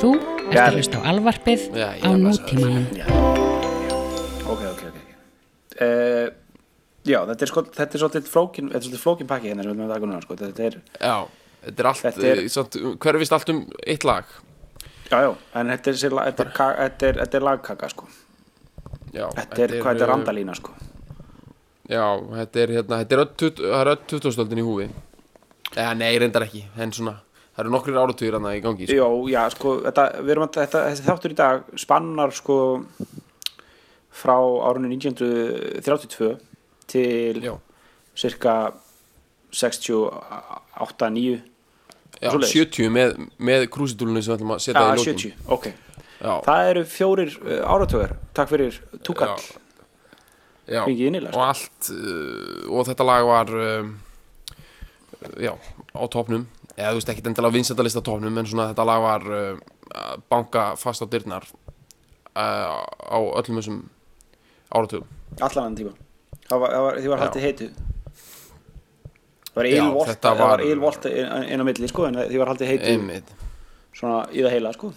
Þú ert að hlusta á alvarpið Já, ég á er nútímanum. ok, ok, ok uh, já, þetta er, sko, þetta er svolítið flókin þetta er svolítið flókin pakki hérna sem við erum að taka núna sko. þetta er, Já, þetta er allt, Þetta er- er... hverfist allt um eitt lag já, já en þetta er, þetta er, þetta er, þetta er lagkaka sko. Já, þetta er, hvað þetta er uh, randalína sko. Já, þetta er hérna, þetta er öll, tut- það er öll 20-stöldin í húfi Eða nei, reyndar ekki, en svona Það eru nokkrir áratugir hérna í gangi sko. já, já, sko, þetta, að þetta, þessi þáttur í dag spannar sko frá árunni 1932 til Já, cirka 68-9 já Svoleiðis. 70 með, með krúsitúlunni sem við ætlum að setja í lókin 70, ok. Já, Það eru fjórir uh, áratögar Takk fyrir túkall. Já, innilega, og allt uh, og þetta lag var um, já, á topnum eða þú veist ekki endilega vinsættalista topnum en svona þetta lag var uh, að banka fast á dyrnar uh, á öllum þessum áratugum. Allan annan tíma. Það var, það var, því var haldið heitu Það var þetta Það var ylvolt inn á milli sko En því var haldið heitu einmitt, Svona í það heila sko.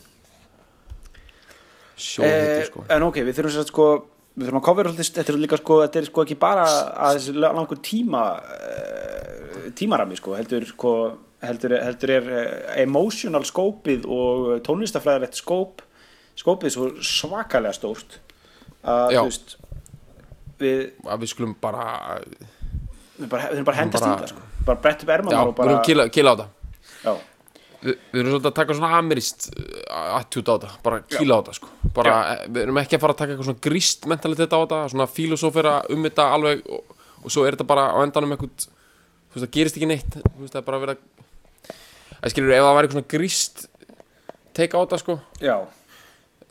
Sjóðheitur Eh, sko. En ok, við þurfum sér sko Við þurfum að kofra alltaf Þetta er líka sko Þetta er sko ekki bara að þessi langur tíma uh, Tímarami sko Heldur sko Heldur, heldur er uh, emotional skópið og tónlistafræðilegt skóp skópið svo svakalega stórt að þú veist við, að við skulum bara við bara, við bara hendast bara- í það sko. bara brett upp já, ermannar og við bara erum kila, á þetta. Já, við, við erum svolítið að taka svona amirist attjút á þetta, bara kýla á þetta sko. bara, eh, við erum ekki að fara að taka eitthvað svona gríst mentalitet á þetta, svona filosófera um þetta alveg og, og svo er þetta bara á endanum eitthvað, þú veist það gerist ekki neitt þú veist það er bara að vera að skilur ef það væri svona gríst teika á þetta sko, já,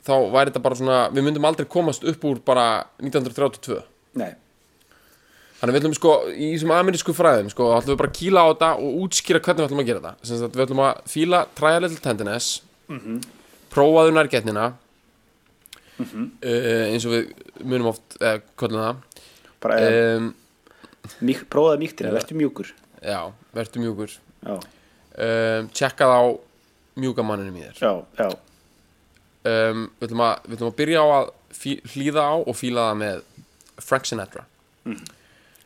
þá væri þetta bara svona við myndum aldrei komast upp úr bara 1932 nei. Þannig við ætlum sko, í þessum amerísku fræðum sko, þá ætlum við bara að kýla á þetta og útskýra hvernig við ætlum að gera þetta. Sem sagt, Við ætlum að fíla try a little tenderness Prófaðu nærgetnina uh, eins og við munum oft eh, köllum það. Bara um, um, mík, prófaði mýktina, verður mjúkur. Já, verður mjúkur. Já, um, Tjekka á mjúka manninum í þér. Já, já, um, við, ætlum að, að byrja á að fí, hlýða á og fíla það með Frank Sinatra.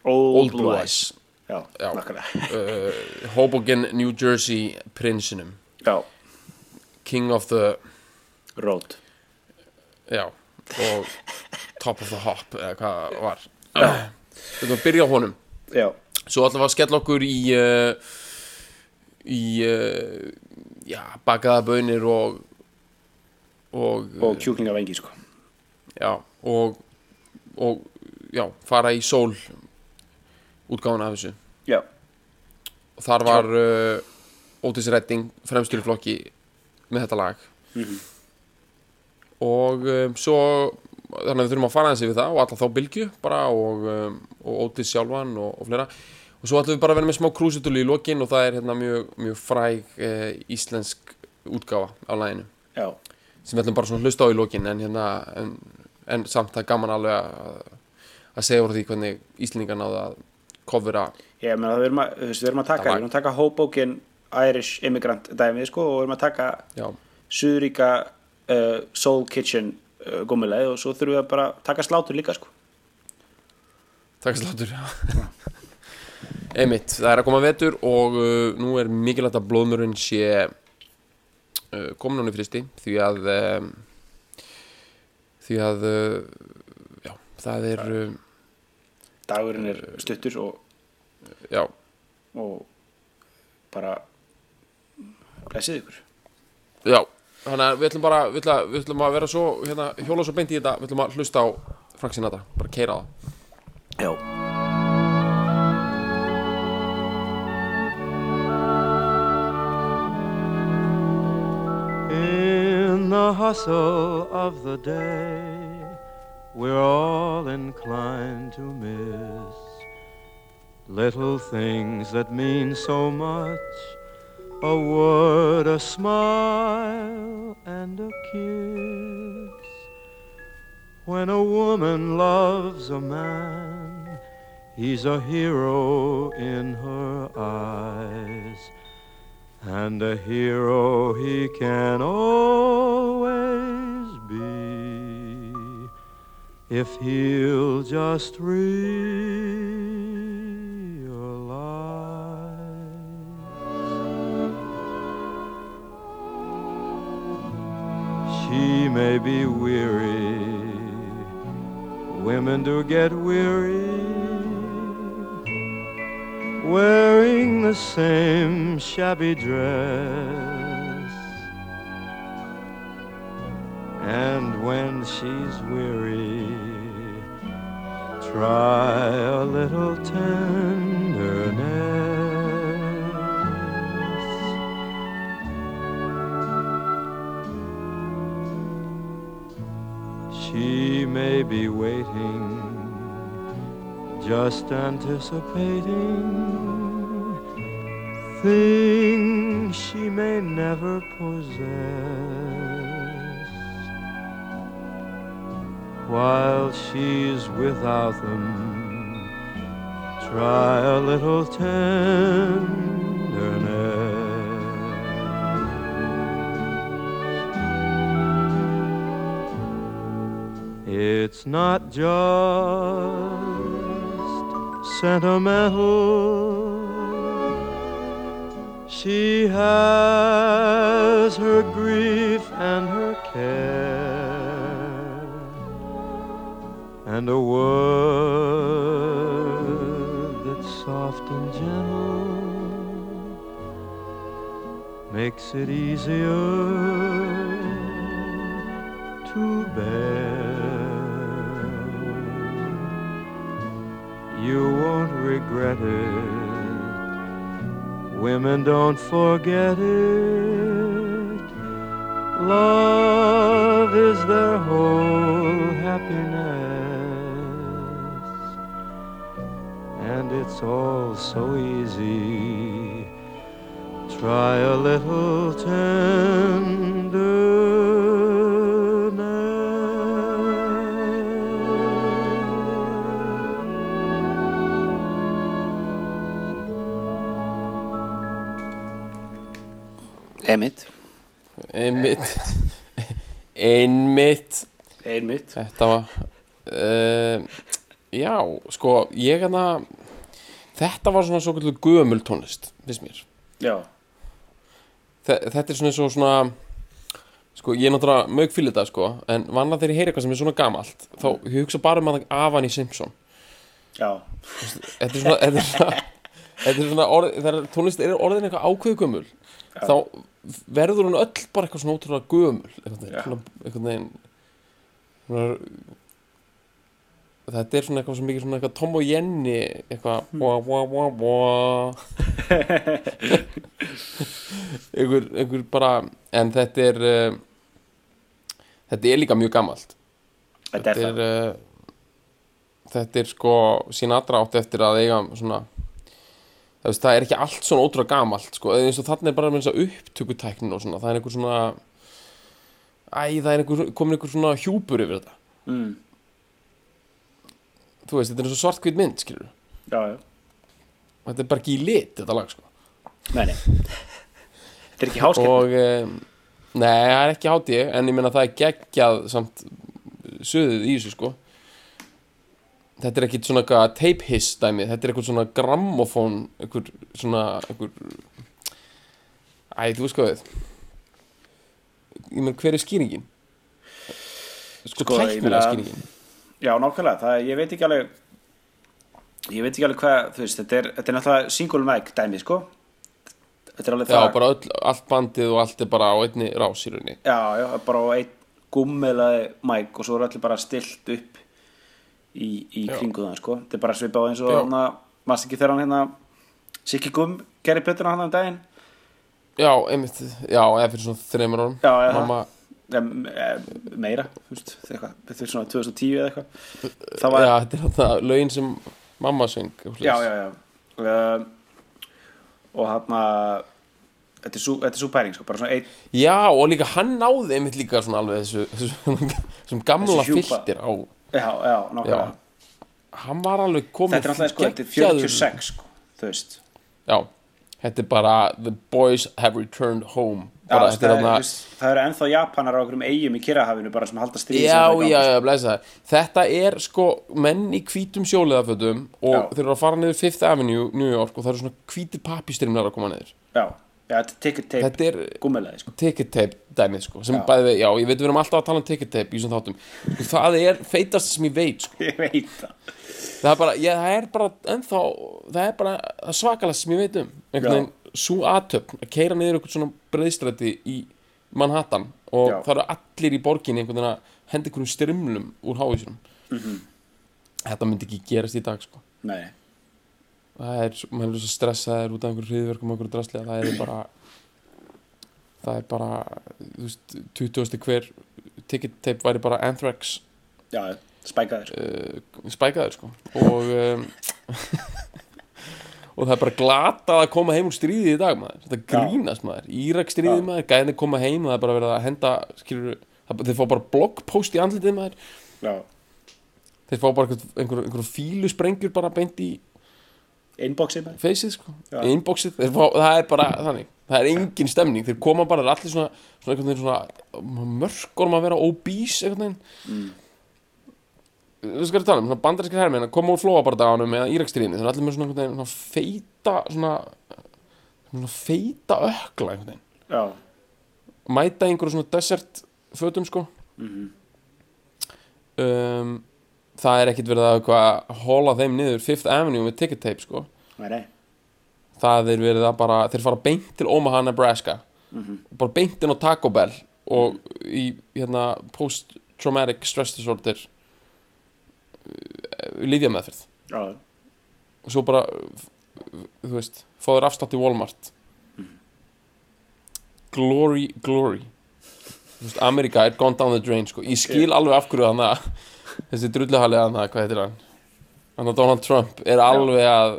Old, Old Blue Eyes. Já, Já. uh, Hoboken, New Jersey prinsinum. Já, King of the road. Já, og Top of the Hop, eða hvað það var. Við ætlum að byrja á honum. Já, Svo ætlum við að skella okkur í uh, í uh, já, bakaða bönir og og, og kjúklingavengi sko. Já, og og já, fara í sól útgáfuna af þessu. Já, og þar var uh, Otis Redding fremstur í flokki með þetta lag. Og um, svo þannig að við þurfum að fara þessi við það og alla þá bylgju bara og, um, og Otis sjálfan og, og fleira og svo ætlum við bara að vera með smá krúsitúli í lokin og það er hérna mjög, mjög fræg uh, íslensk útgáfa á laginu. Já, sem við ætlum bara að hlusta á í lokin en hérna en, en samt það er gaman alveg að, að segja voru því hvernig Íslendingar náðu að kofura ég meina það við erum að, þú veist, við erum að taka við erum að taka Hoboken Irish Immigrant dæmið sko og við erum að taka já, Suðuríka uh, Soul Kitchen uh, gummileið og svo þurfum við að bara taka slátur líka sko. Takk sláttur Einmitt, það er að koma vetur og uh, nú er mikilvægt að blóðmörun sé uh, komin hún í fristi því að um, því að uh, já, það er uh, dagurinn er stuttur og, já, og bara blessið ykkur. Já þannig að við ætlum bara við ætlum, við ætlum að vera svo, hérna, hjóla svo beint í þetta. Við ætlum að hlusta á Frank Sinatra bara keira það já In the hustle of the day, we're all inclined to miss little things that mean so much. A word, a smile, and a kiss. When a woman loves a man, he's a hero in her eyes. And a hero he can always be if he'll just realize. She may be weary, women do get weary wearing the same shabby dress. And when she's weary, try a little tenderness. She may be waiting just anticipating things she may never possess. While she's without them, try a little tenderness. It's not just sentimental. She has her grief and her care, and a word that's soft and gentle makes it easier regret it. Women don't forget it. Love is their whole happiness. And it's all so easy. Try a little tenderness. Einmitt. Einmitt. Einmitt. Einmitt. Þetta var uh, já, sko ég hérna þetta var svona svo kvöldu gömul tónlist finnst mér. Já, Þe þetta er svona svo svona sko ég er náttúrulega mög fyrir þetta sko en vanna þegar ég heyri eitthvað sem er svona gamalt þá ég hugsa bara um að Avani Simpson. Já, þetta er svona þetta er svona, þetta er svona orð, tónlist er orðin eitthvað ákveðu gömul þá verður hún öll bara eitthvað svona ótrúlega gömul einhvern veginn svona, þetta er svona eitthvað svo mikið svona eitthvað Tom og Jenny eitthvað Hmm. wah, wah, wah, wah. einhver, einhver bara en þetta er uh, þetta er líka mjög gamalt þetta er þetta er, uh, þetta er sko Sinatra átti eftir að eiga svona það, er ekki allt svona ótrúlega gamalt sko, eins og þannig er bara með þess að upptökutæknin og svona, það er einhver svona æ, það er einhver, komin einhver svona hjúpur yfir þetta. Mm. þú veist, þetta er eins og svartkvít mynd, skilur Já, já, þetta er bara ekki í lit, þetta lag, sko. Nei, nei. Þetta er ekki og, um, nei, það er ekki hátt ég en ég meina það er geggjað samt söðið í þessu, sko þetta er ekkit svona tape hiss dæmi, þetta er eitthvað svona grammofón, eitthvað svona eitthvað æ, þú veist hvað ég meina, hver er skýringin? sko, Sko, tæknilega skýringin. Já, nákvæmlega, það, ég veit ekki alveg ég veit ekki alveg hvað þú veist, þetta er, þetta er náttúrulega single mic dæmi, sko. Þetta er alveg já, það bara öll, allt bandið og allt er bara á einni rás í rauninni. Já, já, bara á einn gummilaði mic og svo er allir bara stilt upp í, í Já. kringu það, sko. Þetta er bara svipað á eins og að maður ekki þegar hann hérna Siggi Gum gerði plötuna hann um daginn? Já, einmitt, já, eða fyrir svona þreymur árum. Já, já, mamma, meira, þetta er svona 2010 eða eitthvað. Það var, já, þetta er þetta lögin sem mamma söng já, já, já. Uh, og hann að þetta er svo, þetta er svo pæring, sko, bara svona einn Já, og líka hann náði einmitt líka svona alveg þessu, þessu, þessum gamla filter á já, já, nákvæmlega. Hann var alveg komin þetta er náttúrulega, sko, þetta er geggjaður- 46, sko, þú veist. Já, þetta er bara the boys have returned home. Já, bara, það, þetta er það eru ennþá Japanar á okkurum eigum í Kirrahafinu bara sem halda stríð Já, já, já, blæsa það Þetta er sko menn í hvítum sjóliðafötum og Já. þeir eru að fara niður Fifth Avenue, New York og það eru svona hvítir pappistrimlar að koma niður. Já, já, ticket tape Þetta er gúmmelega sko. ticket tape dæmið sko Já. bæði, já, ég veit við erum alltaf að tala um ticket tape í þessum þáttum sko, það er feitast sem ég veit sko. Ég veit það það er bara, já, það er bara ennþá, það er bara svakalega sem ég veit um einhvern veginn, svo aðtöfn að keira niður eitthvað svona breiðstræti í Manhattan og Já. það eru allir í borginni einhvern veginn að henda einhverjum strimlum úr hávísunum Mhm. þetta myndi ekki gerast í dag sko Nei, það er, maður er svo stressaður út af einhverju hriðverkum og einhverju draslega, það er bara það er bara þú veist, 20. hver ticket tape væri bara Anthrax. Já, spækaður. Uh, spækaður sko. Og um, og það er bara glatað að koma heim úr stríði í dag maður, þetta grínast maður. Írak stríði Já. maður, gæðinni koma heim og það er bara verið að henda skilur, þeir fá bara bloggpost í andlitið maður. Já, þeir fá bara einhver, einhver, einhver fílu sprengjur bara beint í inboxið feysið sko, Já. inboxið þeir það er bara þannig, það er engin stemning. Þeir koma bara, það er allir svona, svona einhvern veginn svona mörgorm að vera obese einhvern veginn. Mm. þú skal tala um, svona bandarinskir hermenn að koma úr flóabardaganum eða írakstríðinu, þeir eru allir með svona einhvern veginn svona feita svona, svona feita ökla einhvern veginn, Já, mæta einhverju svona desert fötum sko. Mhm. um, það er ekkit verið að hóla þeim niður Fifth Avenue með ticket tape sko. Það er verið að bara, þeir fara beint til Omaha, Nebraska. Mhm. bara beint inn á Taco Bell og í hérna post-traumatic stress disorder uh, lífjameðferð Já, og svo bara þú veist, fá þér afslátt í Walmart. Glory, glory. Veist, Amerika er gone down the drain sko. ég skil alveg af hverju þannig að þessi drulluhalið þannig að, hvað heitir hann? Hann að Donald Trump er alveg að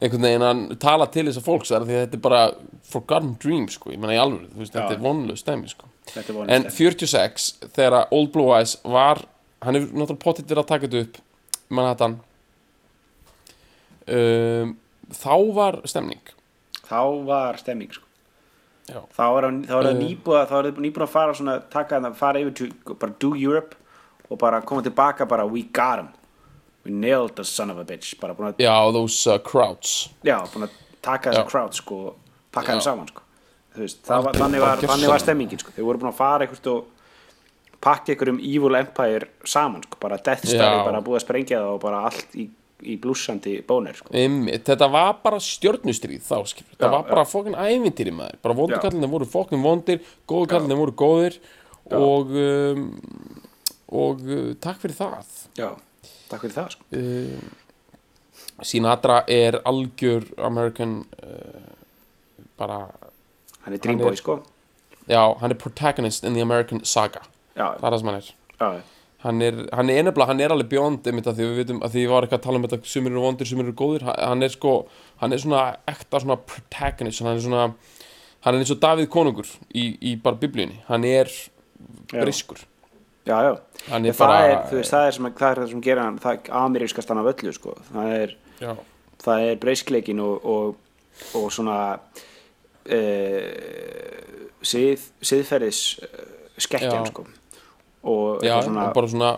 einhvern veginn hann tala til þess að fólks því að þetta er bara forgotten dream sko, ég menna í alveg, þú veist, þetta er vonlega stæmi sko. Er En vonast 46, þegar að Old Blue Eyes var, hann hefur náttúrulega pottitt verið að taka þetta upp Manhattan. Um, Þá var stemning. Þá var stemming sko. Já. Þá var það Uh. nýbúið að fara svona taka að fara yfir to, bara do Europe og bara koma tilbaka bara we got him. We nailed the son of a bitch. Já, those uh, crowds já, búin að taka þessa Já. crowd sko og pakka þeim Já. saman sko. Veist, það var, þannig, var, þannig var stemmingin sko. Þeir voru búin að fara eitthvað og pakka einhverjum evil empire saman sko bara Death Star Já. bara búið að sprengja það og bara allt í, í blúsandi bónir sko. Einmitt, Þetta var bara stjörnustríð þá Þetta Já, var bara fokkin ævintýri maður. Bara vondu Já. kallinni voru fokkin vondir Góðu kallinni voru góðir Og um, Og uh, takk fyrir það. Já, takk fyrir það sko. Um, Sinatra er algjör American uh, Bara hann er Dreamboy sko. Já, hann er protagonist in the American saga. Já, Það er það sem hann er. Já, Hann er, er nefnilega, hann er alveg að því við vitum að því ég var eitthvað að tala um þetta sumir eru vondir, sumir eru góðir. Hann, er sko, hann er svona ekta svona protagonist, hann er svona hann er eins og Davíð konungur í, í bara biblíunni, hann er briskur, já, já. hann er það, bara er, veist, það er sem það er það sem gera hann það er amerískast hann af öllu sko. það er, já, það er breyskleikin og, og, og svona e, sið, siðferðis uh, skekkjan Já. sko. og já, svona og bara svona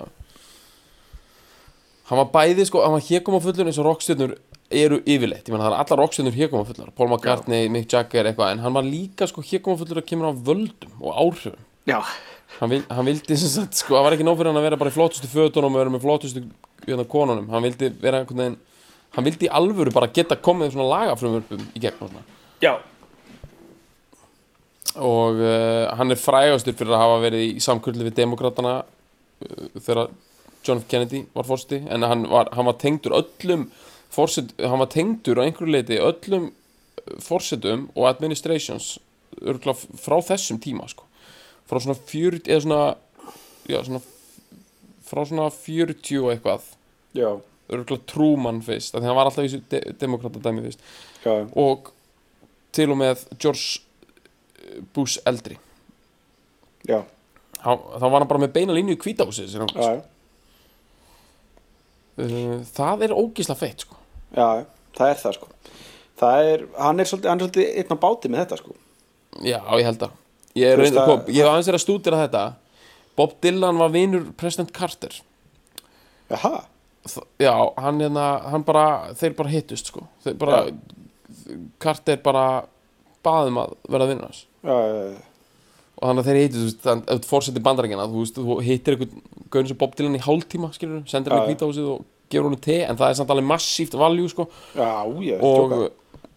hann var bæði sko, hann var hékum á fullur eins og rockstjörnur eru yfirleitt, ég meina það er allar rockstjörnur hékum á fullar, Paul McCartney, Mick Jagger eitthvað, en hann var líka sko hékum á fullur að kemur á völdum og áhrifum já, hann, vil, hann vildi sem sagt sko, það var ekki nóg fyrir hann að vera bara í flottustu fötunum og vera með flottustu hérna, konunum hann vildi vera einhvern veginn hann vildi í alvöru bara geta komið svona lagafrumvörpum í gegn og svona já, og uh, hann er frægastur fyrir að hafa verið í samkurli við demokratana uh, þegar John F. Kennedy var fórsti en hann var, hann var tengdur öllum fórset, hann var tengdur á einhverju leiti öllum fórsetum og administrations frá þessum tíma sko. Frá svona 40 eða svona, já, svona frá svona 40 og eitthvað. Já, örgulega Truman fyrst, af því hann var alltaf í þessu de demokratadæmi fyrst. Já, og til og með George Bush eldri. Já, þá var hann bara með beina línu í kvítahúsið já, uh, það er ógísla feitt sko. já, það er það sko. Það er, hann er svolítið, hann er svolítið einn á báti með þetta sko. Já, ég held að Ég, er að- hef aðeins verið að stúdira þetta. Bob Dylan var vinur President Carter. Jaha, Já, hann, hérna, hann bara Þeir bara hittust sko. Þeir bara, Carter bara baðum að vera vinur hans. Já, já, já, og þannig að þeir hittust þannig að þú fórseti bandarækina þú, þú hittir einhvern gauðin sem Bob Dylan í hálftíma skilur, sendir hann í já. hvítahúsið og gefur honum te en það er samt alveg massíft valjú sko. Já, ég og,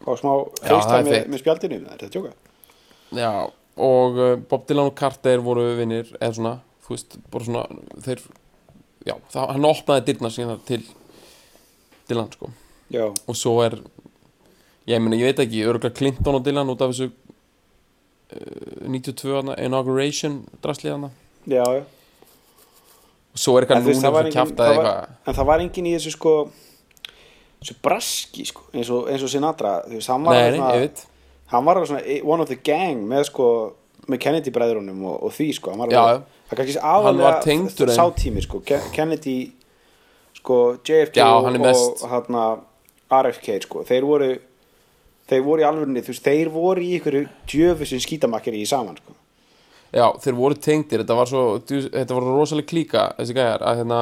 og smá Já, það er með, með spjaldinu, það er þetta tjóka já, og uh, Bob Dylan og Carter voru vinnir eða svona, þú veist, bara svona þeir, já, það, hann opnaði dyrna síðan til Dylan sko. Já, og svo er ég meina, ég veit ekki, örgulega Clinton og Dylan út af þessu uh, 92 hana, inauguration draslið hana já, já. Og svo er eitthvað núna engin- kjaftaði það var- eitthvað. En það var enginn í þessu sko þessu braski sko eins og, eins og Sinatra, þú veist, hann var nei, ég veit hann var alveg svona one of the gang með sko með Kennedy bræðrunum og, og því sko. Hann var alveg, það kannski aðalega sátími sko, Ke- Kennedy sko JFK Já, og, mest- og hérna RFK sko, þeir voru þeir voru í alvörunni, þú veist, þeir voru í ykkur djöfusin skítamakkeri í saman sko. Já, þeir voru tengdir, þetta var svo þetta var rosalega klíka, þessi gæjar að hérna,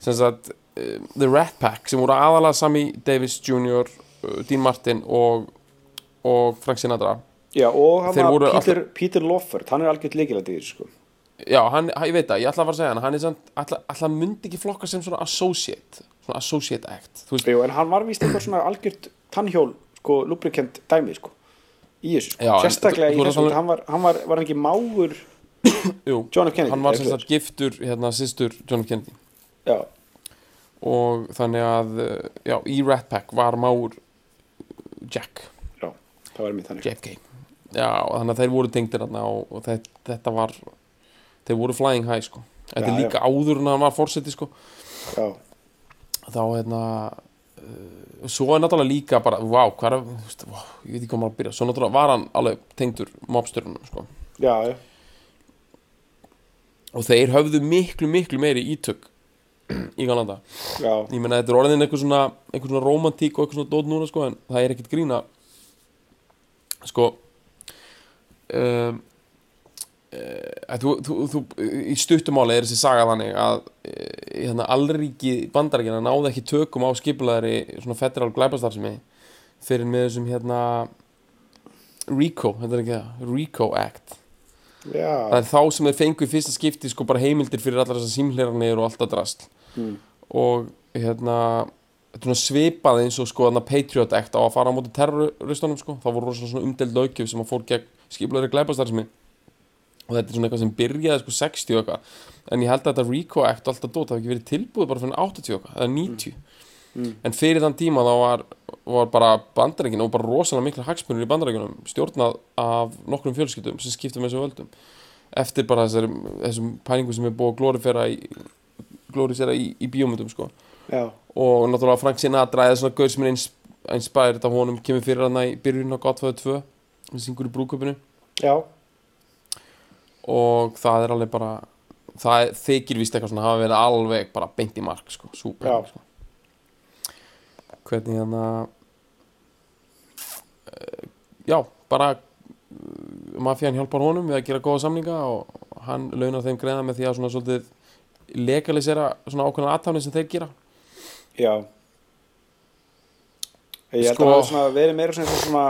sem sagt uh, The Rat Pack, sem voru aðalega Sammy Davis Jr., uh, Dean Martin og, og Frank Sinatra Já, og var voru Peter, Peter Loffert, hann er í þessu sko. Já, hann, ég veit það, ég ætla að fara að segja hann hann er samt, ætla myndi ekki flokka sem svona associate, svona associate act Jú, en hann var víst eitthvað svona algjört tannhjól, sko, lubrikent dæmi, sko, í þessu, sko. Já, en sérstaklega þú- í þessu, hann var, hann var, var hann ekki mágur jú, John F. Kennedy, hann var sagt giftur, hérna, sýstur John F. Kennedy já, og þannig að, uh, já, í Rat Pack var máur Jack það var mér þannig. JFK Já, þannig að þeir voru tengdir þarna og, og þetta, þetta var þeir voru flying high sko. Þetta Já, er líka áður en hann var fórseti sko. Já, þá hérna uh, svo er náttúrulega líka bara vá, hvað er, vá, ég veit ekki hvað maður að byrja. Svo náttúrulega var hann alveg tengdur mobstörunum sko. Já, já, og þeir höfðu miklu, miklu meiri ítök í Galanda já, ég meina þetta er orðin eitthvað svona eitthvað svona romantík og eitthvað svona dót núna sko en það er ekkert grína sko um, uh, þú, þú, þú, í stuttumáli er þessi saga þannig að uh, hérna, allríki bandarækina náði ekki tökum á skipulaðari svona federal glæpastarfsemi fyrir með þessum hérna RICO, þetta er ekki það? RICO Act. Það já, er þá sem þeir fengu í fyrsta skipti sko bara heimildir fyrir allar þessar símhleranir og allt það drast. Mm. og hérna svipað eins og sko Patriot Act á að fara á móti terroristunum sko. Það voru svona umdeld löggjöf sem að fór gegn skipulari glæpastarfsmi og þetta er svona eitthvað sem byrjaði sko 60 og eitthvað. En ég held að þetta RICO Act og allt það dót hafi ekki verið tilbúið bara fyrir 80 og eitthvað eða 90 Mm. en fyrir þann tíma þá var, var bara bandarækina og bara rosalega mikla hagsmunir í bandarækinum stjórnað af nokkrum fjölskyldum sem skiptum þessu völdum. Eftir bara þessar, þessum pælingu sem er búið að glorifera í, glorifera í, í bíómyndum sko já, og náttúrulega Frank Sinatra eða svona gaur sem er ins- inspired af honum kemur fyrir hann í byrjun á Godfather 2 sem syngur í brúköpunu já, og það er alveg bara það þykir vist eitthvað svona hafa verið alveg bara beint í mark sko, súper Já. sko. hvernig hérna uh, já, bara uh, mafían hjálpar honum við að gera góða samninga og hann launar þeim greiða með því að svona svolítið legalisera svona ákveðna aðtáni sem þeir gera já. Ég held Sko- að það hafi svona verið meira svona, svona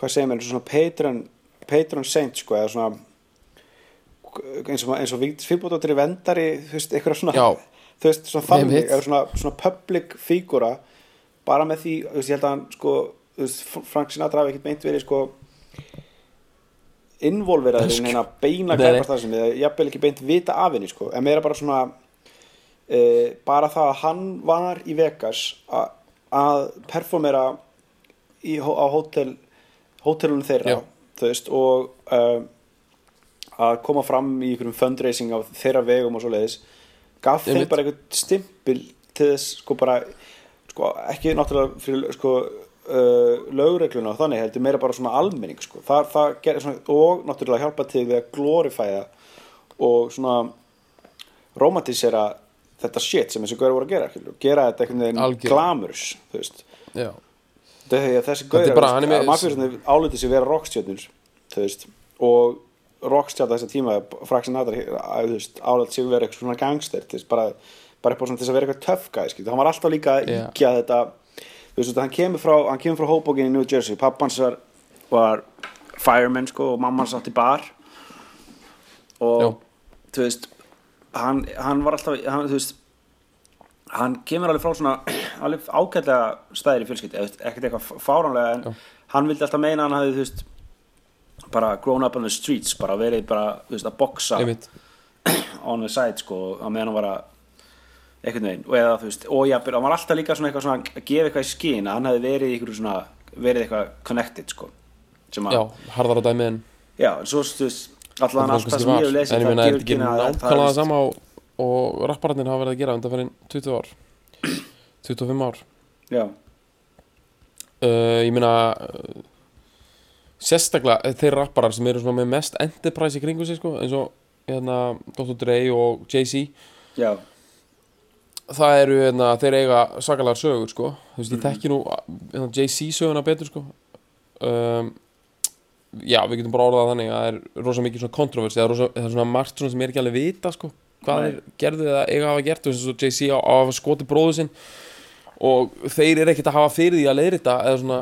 hvað segir mér, svona patron patron saint, sko, eða svona eins og, eins og Fíbóttir vendari, þú veist, eitthvað svona Já. þú veist, svona þannig, eða svona, svona public fígúra bara með því, þú veist, ég held að hann sko, veist, Frank Sinatra hafi ekkert meint verið sko involveraður í neina beina glæpast sem eða jafnvel ekki beint vita af henni sko, en meira bara svona e, bara það að hann var í Vegas a, að performera í, á hótel hótelunum þeirra, Já. þú veist og uh, að koma fram í einhverjum fundraising á þeirra vegum og svo leiðis gaf þeim bara einhvern stimpil til þess sko bara sko, ekki náttúrulega fyrir sko uh, lögregluna og þannig heldur meira bara svona almenning sko það, það gerir svona og náttúrulega hjálpa til við að glorifæða og svona romantísera þetta shit sem þessi gaur voru að gera skilur, gera þetta einhvern veginn glamurs þessi er með- mafjörðunni álítið sér vera veist, og rockstjörn þessa tíma, Fraxin Nadar álítið sér vera eitthvað svona gangster veist, bara, bara upp á þess að vera eitthvað skil, hann var alltaf líka að íkja þetta, veist, hann kemur frá hann kemur frá Hoboken í New Jersey, pappans var, var fireman, sko, og mamman satt í bar. Og þú veist hann, hann var alltaf, hann, veist hann kemur alveg frá svona alveg ágætlega stæðir í fjölskyldi ekkert eitthvað fáránlega en hann vildi alltaf meina að hann hafði þú veist bara grown up on the streets bara verið bara þú veist að einmitt. on the side sko á meðan hann var að einhvern veginn og eða þú veist og jafnir hann var alltaf líka svona eitthvað svona að gefa eitthvað í skinn að hann hefði verið ykkur svona verið eitthvað connected sko sem að Já, harðar á dæmi en já en svo þú veist allan það allt það kannski sem ég hef lesið En ég meina, þetta er, nákvæmlega það sama og, og rappararnir hafa verið að gera undan fyrir 20 ár? 25 ár. Já. Uh, Ég meina uh, sérstaklega þeir rapparar sem eru með mest enterprise í kringu sig sko, eins og hérna, Dr. Dre og Jay-Z. Já. Það eru, hérna, þeir eiga svakalega sögur, sko, þú veist, ég þekki nú hérna, Jay-Z söguna betur, sko. Um, já, við getum bara orðað þannig að það er rosa mikið svona kontroversi, það er rosa, það er svona margt svona sem er ekki alveg vita, sko, hvað Nei. þeir gerðu eða eiga að hafa gert, eins og Jay-Z á, að hafa skotið bróðu sinn. Og þeir eru ekkert að hafa fyrir því að leiðrita eða svona,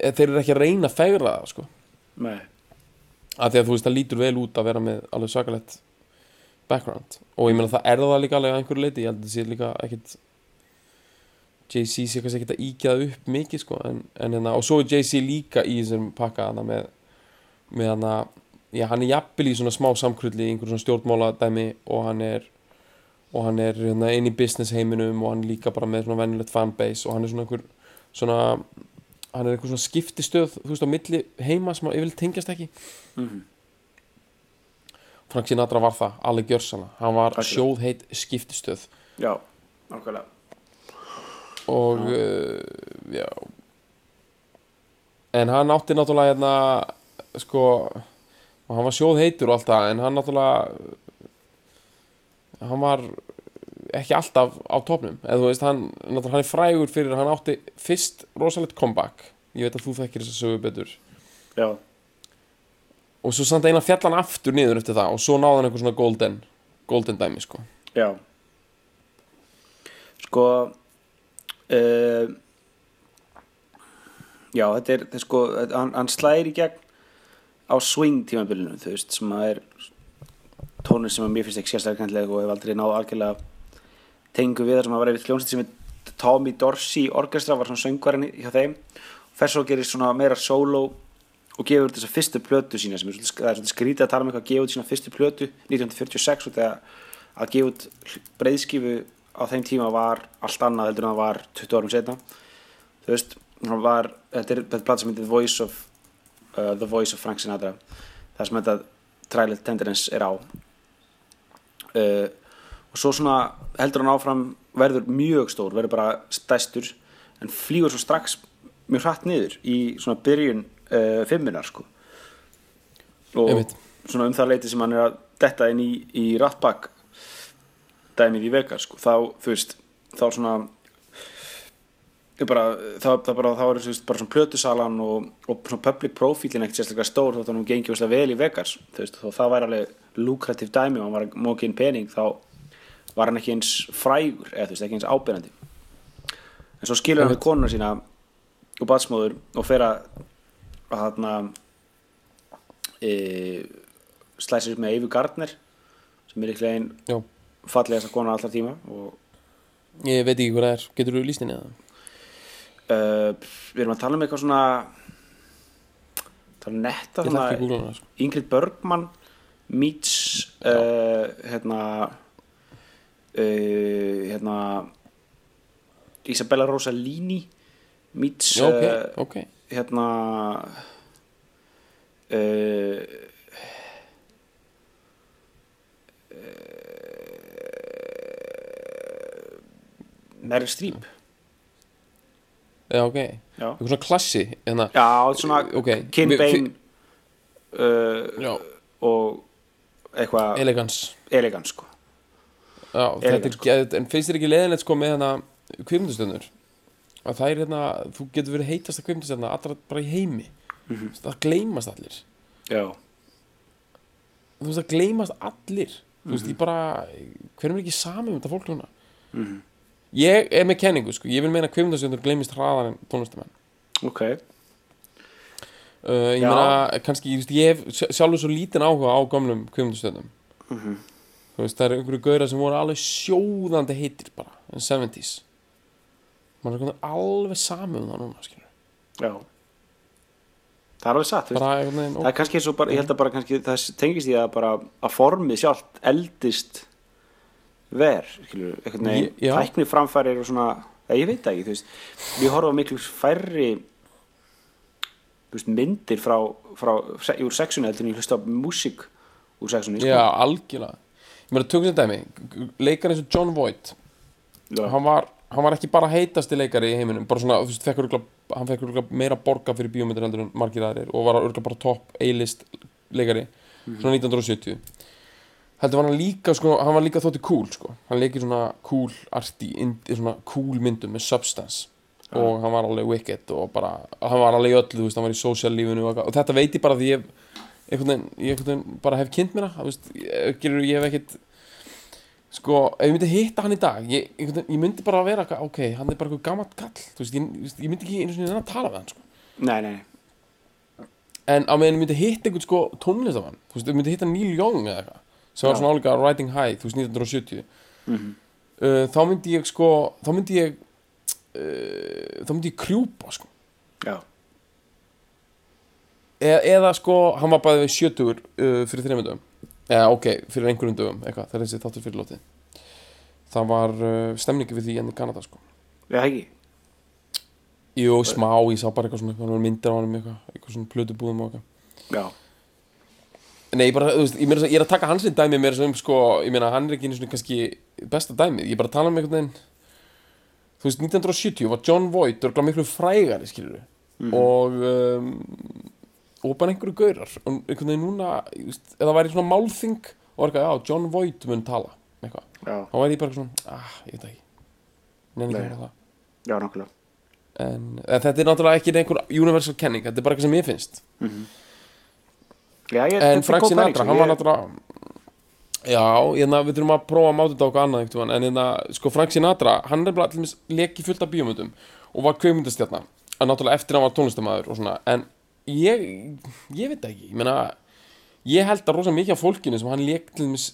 eða þeir eru ekki að reyna að fegra það, sko, nei. Að því að þú veist, það lítur vel út að vera með alveg svakalegt background. Og ég meina það er það líka alveg að einhverju leiti ég held að það sé líka ekkit Jay-Z sé kannski ekkit að íkjaða upp mikið sko en, en hérna, og svo er Jay-Z líka í þessum pakka hana með með hana, já hann er jafnvel í svona smá samkrulli í einhverjum svona stjórnmála dæmi og hann er og hann er hérna, inn í business heiminum og hann er líka bara með svona venjulegt fanbase og hann er svona einhver svona hann er einhver svona skiptistöð þú veist á milli heima sem ég vil tengjast ekki. Frank Sinatra var það, alveg gjörsana hann var Algjörlega. sjóðheit skiptistöð. Já nákvæmlega. Og uh, já. En hann átti náttúrulega hérna sko og hann var sjóðheitur og allt það en hann náttúrulega hann var ekki alltaf á topnum eða þú veist hann, hann er frægur fyrir að hann átti fyrst rosalegt comeback. Ég veit að þú þekkir þess að sögu betur. Já. Og svo samt eina fjallan aftur niður eftir það og svo náði hann eitthvað svona golden golden dæmi sko. Já. Sko uh, Já, þetta er, þetta er sko, hann, hann slæðir í gegn á swing tímabilinu, þú veist, sem að er tónur sem að mér finnst ekki sérstaklega kæntileg og hef aldrei náð algjörlega tengu við það sem að vera við hljónsett sem er Tommy Dorsey Orchestra var svona söngvarinn hjá þeim. Fer svo að gerir svona meira solo og gefur út þessa fyrstu plötu sína sem er það svolítið skrítið að tala um eitthvað að gefa út sína fyrstu plötu 1946 og þegar að gefa út breyðskifu á þeim tíma var allt annað heldur en það var 20 árum setna þú veist, hann var þetta er þetta plata sem heitir Voice of uh, The Voice of Frank Sinatra það sem þetta Trial Tenderness er á. Uh, og svo svona heldur hann áfram verður mjög stór, verður bara stæstur en flýgur svo strax mjög hratt niður í svona byrjun uh, fimmunar sko. Og svona um það leiti sem hann er að detta inn í, í Ratback dæmið í Vegas sko. þá, þú veist, þá svona bara, þá, þá bara, þá er þú veist, bara svona plötusalan og, og svona public profílin ekkert sérstaklega stór þótt að hún gengi veist, vel í Vegas veist, þó það væri alveg lukrativ dæmi og hann var mókið inn pening þá var hann ekki eins frægur eða veist, ekki eins ábyrjandi en svo skilur hann við konuna sína og batsmóður og fer að að þarna e, slæsir upp með Eyvi Gardner sem er líklega einn já, fallegasta kona allra tíma og ég veit ekki hvað það er. Getur þú líst henni eða? Uh, við erum að tala um eitthvað svona tala um netta svona, sko. Ingrid Bergman meets uh, hérna uh, hérna Isabella Rossellini meets já, ok, uh, ok. hérna Meryl Streep já, ok, eitthvað svona klassi hérna, já svona ok Kim Vi- Bain fi- uh, og eitthvað elegans elegans sko. Já, þetta Elegans, er, geð- en finnst þér ekki leðinlegt sko með hérna kvikmyndastöðnur að það er hérna, þú getur verið heitast að kveimtastjarna allra bara í heimi. Það gleymast allir. Já, þú veist það gleymast allir. Þú veist ég bara hverjum er ekki sami um þetta fólk núna ég er með kenningu sko. Ég vil meina að kveimtastjarnur gleymist hraðar en tónlistamenn ok. Uh, ég meina kannski ég, veist, ég hef sj- sjálfur svo lítinn áhuga á gömlum kveimtastjarnum þú veist það eru einhverju gauðra sem voru alveg sjóðandi heitir bara in 70s maður er konar alveg sami um það núna skilur já. Það er alveg satt, veist. Bara veginn það er kannski eins og bara, ég held að bara kannski það tengist í að bara að formið sjálft eldist ver, skilur, einhvern veginn. Ég- já. tækni framfærir og svona, ég veit ekki, veist. Við horfum miklu færri veist, myndir frá, frá úr sexunni heldur en ég hlusta á músík úr sexunni, sko. Já, algjörlega. Ég meina, tökum sem dæmi Leikar eins og John Voight hann var, hann var ekki bara heitasti leikari í heiminum bara svona, þú veist, fekk örgulega hann fekk örgulega meira borga fyrir bíómyndir heldur en margir aðrir og var örgulega bara topp A-list leikari svona 1970 heldur var hann líka, sko, hann var líka þótti cool, sko. Hann leikir svona cool arti svona cool myndum með substance. Og hann var alveg wicked og bara hann var alveg öllu, þú veist, hann var í social lífinu og, og þetta veit ég bara því ég einhvern veginn, bara hef kynnt mér það, ég, hef ekkert sko, ef ég myndi hitta hann í dag ég, ég myndi bara vera eitthvað, ok, hann er bara eitthvað gammalt kall þú veist, ég, ég myndi ekki einu sinni að tala við hann sko. nei, nei, nei. en á meðan ég myndi hitta einhvern sko tónlistamann, þú veist, ég myndi hitta Neil Young eða eitthvað, sem var svona álíka Riding High, þú veist, 1970 uh, þá myndi ég sko þá myndi ég uh, þá myndi ég krjúpa sko. Já, eða, eða sko, hann var bæðið við sjötugur uh, fyrir þreymur dögum. Eða ok, fyrir einhverjum dögum, eitthvað, það er þessi þáttur fyrir lótið það var uh, stemningi við því enn í Kanada sko. Já, ekki? Jú, smá, ég sá bara eitthvað svona það var myndir á hann eitthvað, eitthvað svona plötubúðum og eitthvað. Já, Nei, ég bara, veist, ég, meira, ég er að taka hansinn dæmi mér sem, sko, ég meina, hann er ekki einu svona kannski besta dæmið, ég er bara að tala um einhvern veginn þú veist, 1970 var John Voight örgulega miklu frægari, skilur og um, og bara einhverju gaurar. Og einhvern veginn núna, ég veist, eða væri svona málþing og var eitthvað, já, John Voight mun tala eitthvað, þá væri ég bara svona ah, ég veit það ekki, nefnir ekki vera það. Já, nokkulega en, en þetta er náttúrulega ekki einhver universal kenning, þetta er bara eitthvað sem ég finnst já, ég, en Frank Sinatra, hann var Ég- náttúrulega já, hérna, við þurfum að prófa að máta þetta okkur annað einhvern veginn, en hérna, sko Frank Sinatra hann er bara allir leki fullt af bíómyndum og var kveimundastjarna en náttúrulega eftir hann var tónlistamæður og svona en ég, ég veit ekki ég meina, ég held að rosa mikið af fólkinu sem hann dæmis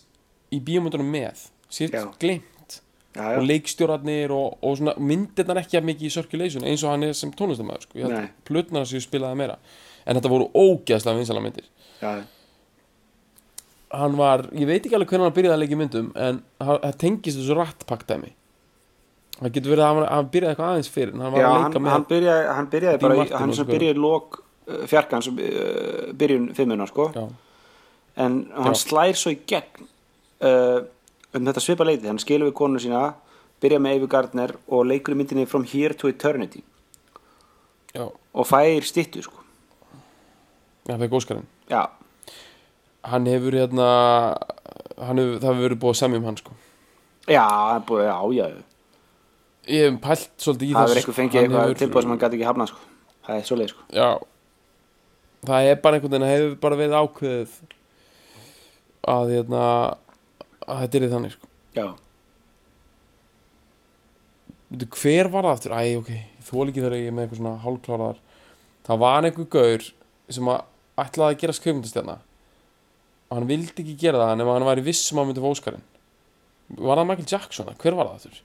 í bíómyndunum með sér glimt já, já, og leikstjórarnir og, og svona myndirnar ekki að mikið í circulation eins og hann er sem tónlistamæður sko. ég plötnar séu spilaði meira en þetta voru ógeðslega vinsala myndir já, hann var, ég veit ekki alveg hvernig hann byrjaði að í myndum en það tengist þessu rattpaktæmi það getur verið að hann, hann byrjaði eitthvað aðeins fyrir hann var já að hann, hann byrjaði, hann byrjaði bara, í, hann sem sko. byrjaði lók uh, fjarkans uh, byrjun fimmuna, sko. Já, en hann Já. slær svo í gegn uh, um þetta svipa leiti hann skilur við konu sína byrja með Eivur Gardner og leikur í myndinni From Here to Eternity. Já, og fær stittu sko. Hann fekk Óskarinn já, hann hefur hérna hann hefur, það hefur verið búið að semja um hann sko. Já, hann er búið, já, já. Ég hef pælt svolítið í það þessu. verður eitthvað fengið eitthvað tilbúið sem hann gæti ekki hafna sko. Það er svoleið sko. Já. Það er bara einhvern veginn það hefur bara verið ákveðið að hérna að þetta er þannig sko. Já, hver var það aftur? Æ, ok, þól ekki þegar ég er með eitthvað svona hálfkláraðar. Það var einhver gaur sem að ætlaði að gera skjöfmyndastjarna og hann vildi ekki gera það nema hann væri viss um að hann myndi fá Óskarinn. Var það Michael Jackson? Hver var það aftur?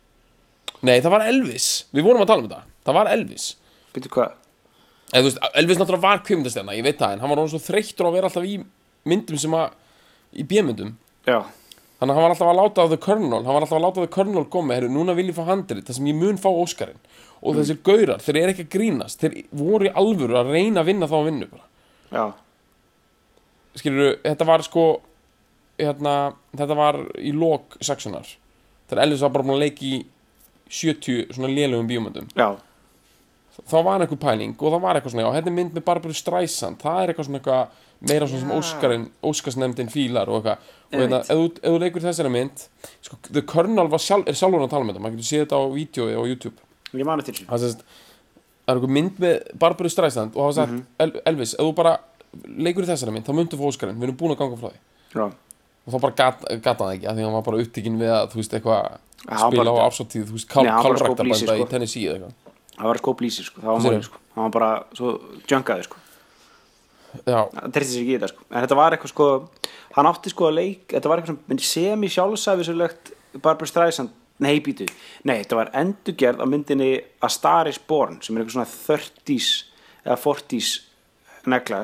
Nei, það var Elvis. Við vorum að tala um þetta. Það var Elvis. Byrju hvað? Elvis náttúrulega var kjöfmyndastjarna, ég veit það en hann var svo þreyttur á að vera alltaf í myndum sem að í bjömyndum já, Þannig að hann var alltaf að láta á The Colonel Hann var alltaf að láta á The Colonel koma Herru, núna vil ég fá handrið Það sem ég mun fá Óskarinn. Og þessir gaurar, þeir eru ekki að grínast Þeir voru í alvöru að reyna að vinna þá að vinna bara. já, Skilur, þetta var sko hérna, Þetta var í lok sexunar. Þegar Elvis var bara búin að leika í 70 svona lélugum bíómyndum. Já, Þá var einhver pæling og það var eitthvað svona Já, hérna er mynd með Barbara Streisand. Það er eitthvað svona eitthvað meira svona sem Óskarinn Óskarsnefndin fílar og eitthvað. Og hérna, ef, þú- ef þú leikur þessari mynd sko, The Colonel var sjálf, er sjálfur að tala með þetta maður getur séð þetta á vídeo á YouTube. Ég mani til þessu. Það er það einhver mynd með Barbara Streisand og hafa sagt Mhm. El Elvis, ef þú bara leikur í þessari mynd, þá myndu fá Óskarinn. Við erum búin að ganga frá því. Já, og þá bara gat, gata það ekki, því hann var bara upptikinn við að, þú veist, eitthvað spila á ársáttíð, þú veist, kál, Nei, hann bara skóp kálræktarbænda lýsi, sko. í Tennessee eða eitthvað. Það var sko blísi sko, það var málið sko. Það var bara svo junkaði sko. Já, það treysti sér ekki í þetta sko. En þetta var eitthvað sko hann átti sko að leik þetta var eitthvað sem sjálfsæfisulegt Barbara Streisand nei býtu nei þetta var endurgerð á myndinni A Star is Born sem er eitthvað svona 30s eða 40s negla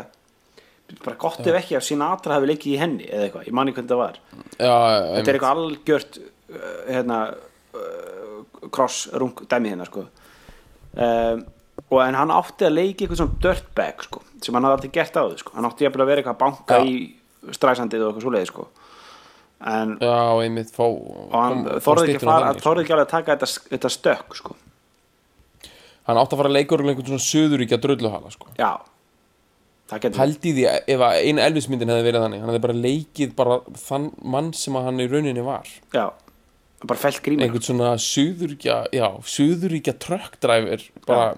bara gott ef ekki að Sinatra hafi leikið í henni eða eitthvað, ég manni hvernig það var. Já, þetta er eitthvað algjört uh, hérna uh, cross rung dæmi hérna sko. Um, og en hann átti að leiki eitthvað svona dirtbag sko sem hann hafði aldrei gert á þau sko. Hann átti jafnvel að vera eitthvað að banka Já. í stræsandið og eitthvað svoleiði sko. En já, einmitt, fá og hann þorði ekki, fara, sko. þorði ekki alveg að taka þetta, þetta stökk sko. Hann átti að fara að leika úr einhvern svona söðuríkja drulluhala, sko. Já Pældi í því ef eina Elvis-myndin hefði verið þannig, hann hefði bara leikið bara þann mann sem hann í rauninni var. Já bara felt grímur einhvern svona söðuríkja, já, söðuríkja truckdriver, bara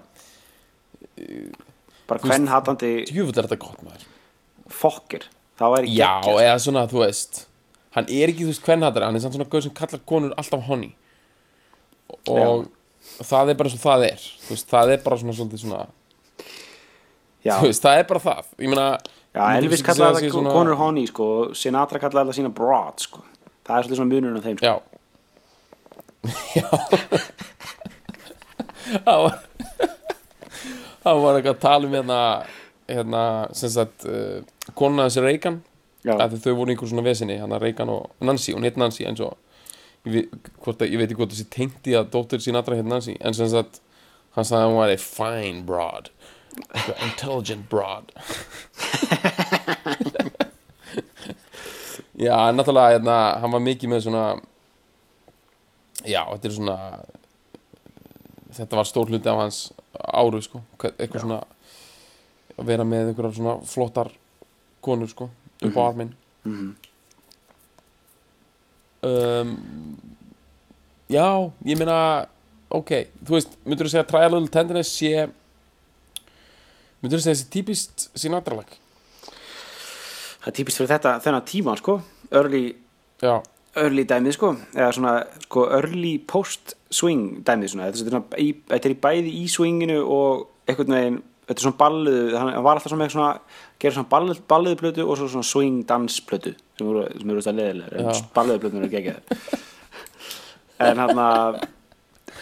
bara hvern hatandi djöfull er þetta gott maður. fokkir það væri Já, geggjað, eða svona, þú veist hann er ekki, þú veist, hvern hattar hann er svona gauð sem kallar konur alltaf honey. Og það er bara svo það er þú veist, það er bara svona svona já, veist, það er bara það. Meina já Elvis kallaði það svona- konur honey sko. Sinatra kallaði það sína broad sko. Það er svolítið svona munurinn á þeim sko. Já. Já. Það var Það var eitthvað að tala um hérna hérna, sem sagt uh, konuna þessi að þau voru einhver svona vesinni, hérna Reagan og Nancy, hún heit Nancy eins og ég, veit- ekki hvort þessi tengdi að dóttir sín allra heit Nancy, en sem sagt hann sagði að hún var a fine broad Eitthvað intelligent broad. Já, náttúrulega hérna, hann var mikið með svona já, þetta er svona þetta var stór hluti af hans áru, sko, eitthvað svona að vera með einhverjar svona flottar konur, sko, upp á arminn. Um, Já, ég meina ok, þú veist, myndur þú segja að Trial Little Tenderness sé myndur þú segja þessi típist sínatralag það er típist fyrir þetta þennan tíma sko. Early, early dæmið sko. Eða svona sko early post swing dæmið svona. Þetta er, svona í, þetta er í bæði í swinginu og einhvern veginn þetta er svona balluðu hann var alltaf svona svona gera svona balluð, balluðu plötu og svo svona swing dans plötu sem eru, það leðilegar balluðu plötu eru geggjaðar. En hann að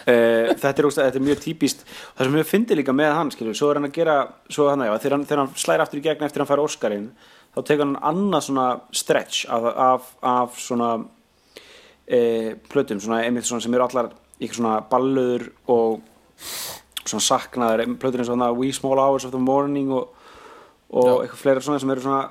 þetta, er, þetta er mjög típist það sem ég fyndi líka með hann skilur, svo er hann að gera hann, já, þegar, hann, þegar hann slæri aftur í gegn eftir að hann fær Óskarinn þá tekur hann annað svona stretch af, af, af svona uh, plötum svona, svona sem eru allar ykkur svona balluður og svona saknaður plötur eins og þannig We Small Hours of the Morning og, og eitthvað fleira svona sem eru svona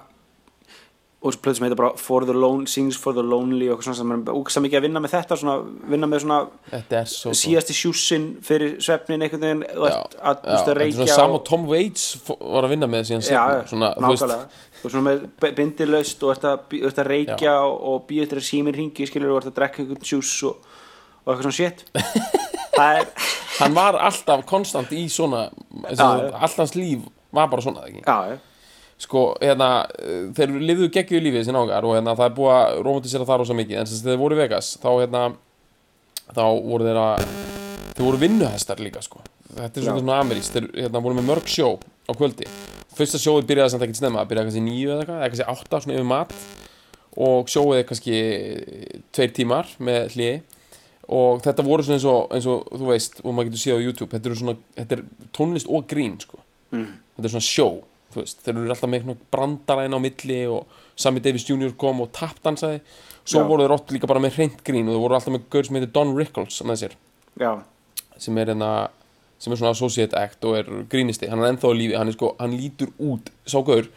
og plötu sem heitir bara For the Lone, Sings for the Lonely og svona sem er úksa mikið að vinna með þetta svona, vinna með svona þetta svo gott. síðasti sjúsin fyrir svefnin einhvern veginn Já, ert að, já, að þetta reykja sama og, Tom Waits var að vinna með síðan já, svona, nákvæmlega ert svona með bindilaust og ert að, að reykja og, og eftir að síminn ringi skilur og ert að drekka einhvern sjús og, og eitthvað svona shit það er, hann var alltaf konstant í svona Já, já, já. allt hans líf var bara svona ekki? já, já, sko, hérna, þeir lifðu geggjuðu lífið þessi nágar og hérna, það er búið að romantisera það rosa mikið, en sem sagt, þeir voru í Vegas þá, hérna, þá voru þeir að þeir voru vinnuhestar líka, sko. Þetta er svona ameríst, þeir hérna, voru með mörg sjó á kvöldi, fyrsta sjóið byrjaði samt ekkert snemma, byrjaði kannski níu eða eitthvað, eða kannski átta svona yfir mat. Og sjóið er kannski tveir tímar með hliði og þetta voru svona eins og, eins og þú veist, og maður getur séð á YouTube þetta, eru svona, þetta er tónlist og grín sko. þetta er svona sjó veist, þeir eru alltaf með inn á milli og Sammy Davis Jr. kom og tapdansaði svo Já. voru þeir oft líka bara með hreint grín og þeir voru alltaf með gaur sem heitir Don Rickles sem er hérna sem er svona associate act og er grínisti. Hann er ennþá á lífi, hann er sko, hann lítur út sá gaur,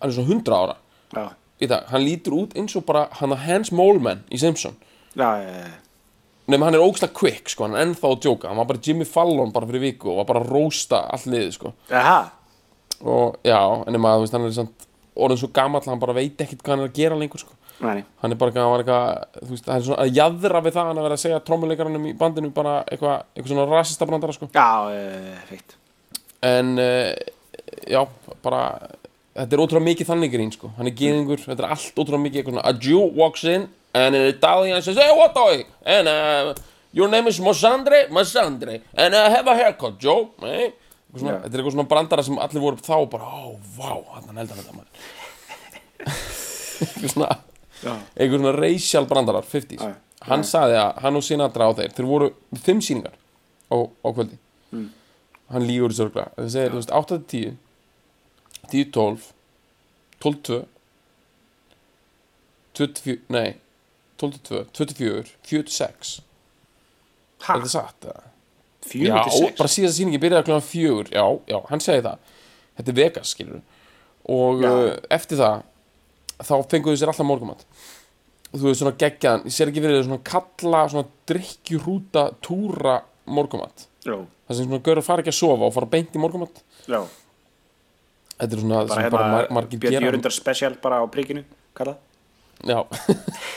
hann er svona 100 ára. Já, í það, hann lítur út eins og bara hann að Hans Moleman í Simpson. Já, já. Nefnum hann er ógslag quick sko, hann er ennþá að djóka. Hann var bara Jimmy Fallon bara fyrir viku og var bara að rósta allt liðið sko. Aha, Og já, en nema að þú veist, hann er samt orðin svo gamall að hann bara veit ekkert hvað hann er að gera lengur sko. Nei, hann er bara eitthvað, þú veist, hann er svona að jæðra við það hann að vera að segja trommuleikaranum í bandinu bara eitthvað, eitthvað svona rasista brandara sko. Já, feitt en uh, já, bara þetta er ótrúlega mikið þannig grín sko. Hann er geðingur, þetta er allt ótrúlega mikið eitthvað svona a Jew walks in and an Italian says hey what are you? And uh, your name is Mosandre Mosandre. And I have a haircut Joe hey. Svona, þetta er eitthvað svona brandara sem allir voru þá bara, ó, vá, hann heldur þetta maður. Eitthvað svona eitthvað svona racial brandarar 50s Já, hann sagði að hann og Sinatra á þeir þeir voru fimm síningar á, á kvöldi. Mm. hann lígur þessu örgla það segir, þú veist, 8-10 10-12 12-2 24, nei 12-2, 24 4-6 ha, er þetta satt? eða? Fjögur til sex. bara síðast sýningi byrjaði klokkan fjögur. Já, já, hann segi það. Þetta er Vegas, skilur og Já. uh, eftir það þá fenguðu sér alltaf morgumat þú veist svona geggjaðan, ég sér ekki þau svona kalla svona drikkjurúta túra morgumat Já, það sem svona görur fara ekki að sofa og fara beint í morgumat já, þetta er svona bara hérna bara mar margir gera. Jörundar special bara á prikinu kallað. Já.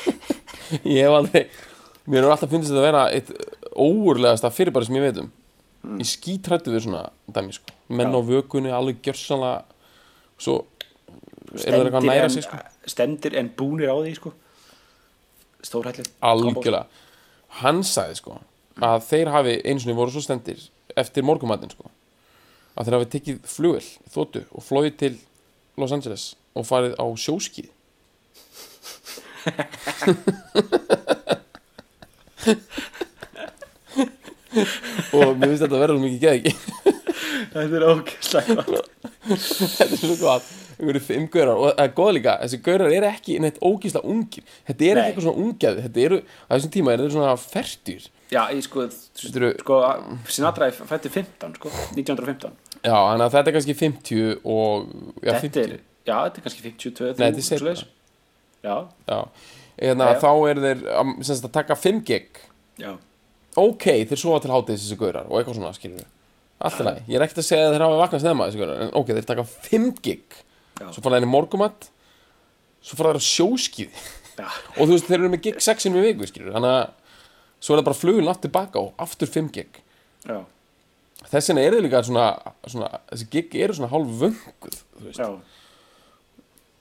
Ég hef aldrei mér er alltaf finnst þetta að vera eitt óurlegasta fyrirbæri sem ég veit um. Mm. ég skítrættu við svona dæmi sko. Menn Já. á vökunni, alveg gjörsanlega svo er það eitthvað að næra sig sko. stendir en búnir á því sko. Stórhællið algjörlega. Hann sagði sko að þeir hafi eins og niður voru svo stendir eftir morgumatinn sko að þeir hafi tekið flugvel, þóttu og flóið til Los Angeles og farið á sjóskið og mér finnst þetta að vera mikið geð ekki þetta er ógæslega þetta er svo gott. Einhverju fimm gaurar. Og það er góð líka þessi gaurar eru ekki neitt ógísla ungir. Þetta er ekki eitthvað svona ungjaði þetta eru, á þessum tíma eru þeir svona fertur já, ég sko, Þetta eru- sko Sinatra fætti 15 sko 1915 já, þannig að þetta er kannski 50 og já, þetta 50 er, já, þetta er kannski 52 Nei, þetta er svoleiðis. já, já, Já, já. þá eru þeir um, sagt, að taka 5 gig. Já, ok, þeir sofa til hátíðis þessi gaurar og eitthvað svona, skilur við allt í lagi, ég er ekkert að segja að þeir hafa vaknað snemma þessi gaurar, en ok, þeir taka 5 gig. Svo fara þeir í morgumat svo fara þeir á sjóskið og þú veist, þeir eru með gig 6 við viku, skilur við, þannig að svo er það bara flugin aftur tilbaka og aftur 5 gig. Já, þess vegna eru þeir líka svona, svona þessi gig eru svona hálf vönguð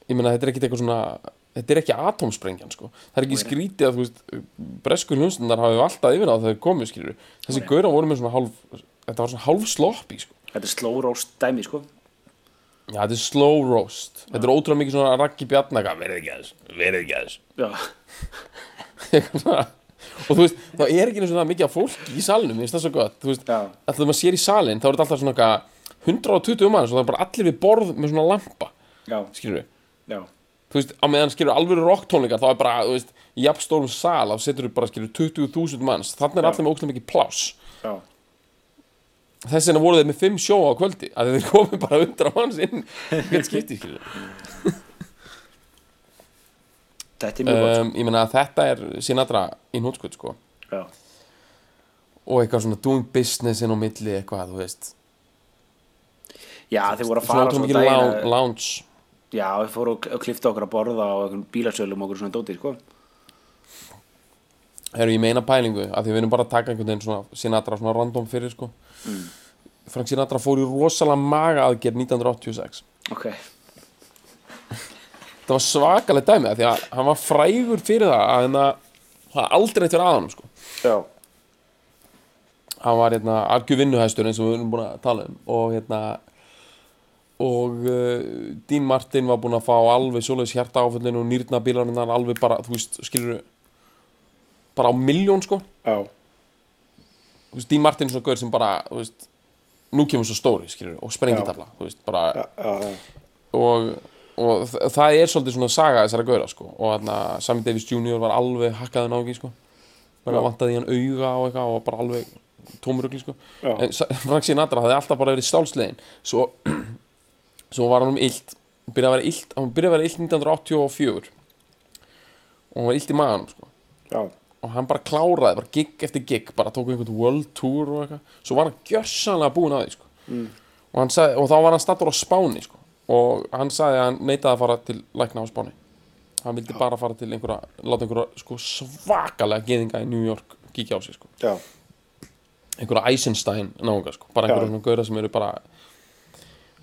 ég meina þetta er ekkert eitthvað svona þetta er ekki atómsprengjan sko. Það er ekki skrítið að þú veist bresku hljónstundar hafi alltaf yfir á þegar þeir komu skilur þessi gaurar voru með svona hálf þetta var svona hálf sloppi sko. Þetta er slow roast dæmi sko. Já þetta er slow roast. Þetta er ótrúlega mikið svona raggi bjarnaka verið ekki aðeins, verið ekki aðeins. Já, og þú veist það er ekki það mikið af fólki í salnum ég veist það svo gott. Þú veist já, alltaf þegar maður sér í salin þá er þetta alltaf svona eitthvað 120 manns og það er bara allir við borð með svona lampa já, skilur við já, þú veist, á meðan skilur alvöru rocktónleikar þá er bara, þú veist, í jafnstórum sal þá setur þú bara skilur 20.000 manns. Þannig er allir með mikið pláss. Já, þess vegna voru þeir með 5 sjó á kvöldi að þeir komi bara 100 manns inn hvert skipti, skilur þetta er mjög gott um, ég meina að þetta er Sinatra í nótskvöld, sko. Já, og eitthvað svona doing business inn á milli eitthvað, þú veist. Já, þeir voru að svona fara svona mikið daginn lounge, að- lounge já, þeir fóru og klifta okkur að borða á bílasölum og okkur svona dóti sko. Heru, ég meina pælingu, að því við erum bara að taka einhvern veginn svona Sinatra svona random fyrir, sko. Frank Sinatra fór í rosalega maga aðgerð 1986 ok, það var svakalega dæmi af því að hann var frægur fyrir það að hérna, það var aldrei fyrir aðanum sko. já, hann var hérna, algjör vinnuhæstur eins og við erum búin að tala um og hérna og uh, Dean Martin var búin að fá alveg svoleiðis hjarta áföllin og nýrna bílarinnar alveg bara, þú veist, skilur bara á miljón sko. Já, þú veist, Dean Martin er svona gaur sem bara, þú veist nú kemur svo stóri, skilur, og sprengitafla þú veist, bara, já, já, já. og, og það er svolítið svona saga þessara gauðra sko. Og þarna Sammy Davis Jr. var alveg hakkaði nági sko. Bara vantaði hann auga og eitthvað og var bara alveg tómurugli sko. En Frank Sinatra hafði alltaf bara verið stálslegin svo, svo var hann um illt byrjaði að vera illt, hann byrjaði að vera illt 1984 og hann var illt í maganum sko. Já, og hann bara kláraði, bara gig eftir gig bara tók einhvern world tour og eitthvað. Svo var hann gjörsanlega búinn að því sko. Mm. og, hann sagði, og þá var hann stattur á Spáni sko. og hann sagði að hann neitaði að fara til lækna á Spáni. Hann vildi bara fara til einhverja láta einhverja sko svakalega geðinga í New York kíkja á sig sko. Já, einhverja Eisenstein náunga sko. Bara einhverja Já. gauðra sem eru bara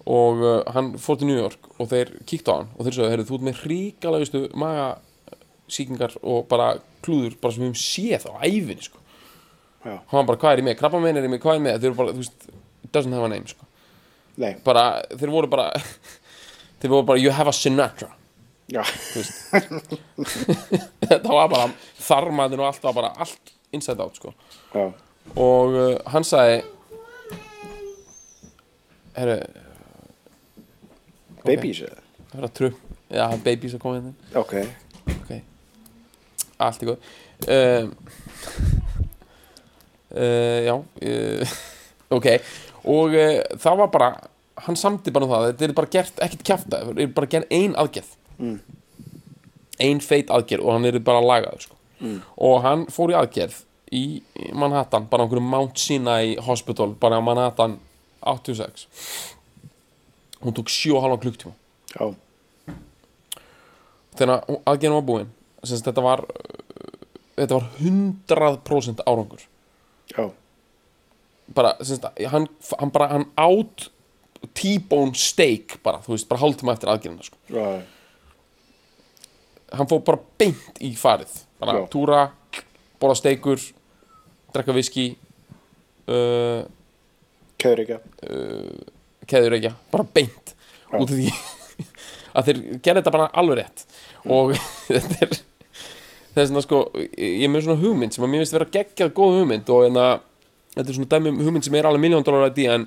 og uh, hann fór til New York og þeir kíktu á hann og þeir sagði, heyrðu, þú ert með hríkalagustu magasíkingar og bara klúður bara sem við höfum séð á æfinni sko. Já, hann bara, hvað er í mig, krabba er í mig, hvað er í mig þeir eru bara, þú veist, doesn't have a name sko. Bara, þeir voru bara þeir voru bara, you have a Sinatra. Já, þetta var bara þarmaðin og allt var bara allt inside out sko. Og uh, hann sagði herru, babies eða? það er að trum já, babies að koma inn ok, ok, allt í góð um, uh, já uh, ok, og uh, það var bara hann samdi bara um það, þetta er bara gert ekkert kjafta, þetta er bara gert ein aðgerð. Mm. ein feit aðgerð og hann er bara lagaður sko. mm. og hann fór í aðgerð í Manhattan, bara á einhverju Mount Sinai Hospital, bara á Manhattan 86 hún tók 7,5 klukktíma já, þegar aðgerðin var búin semst, þetta var uh, þetta var 100% árangur. Já, bara, semst, hann, hann bara hann átt T-bone steak bara, þú veist, bara hálftíma eftir aðgerðina sko. já, hann fór bara beint í farið. Bara Já. túra, borða steikur drekka viski uh, kjöður ekki keður ekki, bara beint Já. út af því að þeir gerði þetta bara alveg rétt. Og þetta er það er svona sko, ég er með svona hugmynd sem að mér finnst vera geggjað góð hugmynd og en að þetta er svona dæmi um hugmynd sem er alveg miljón dólar að því en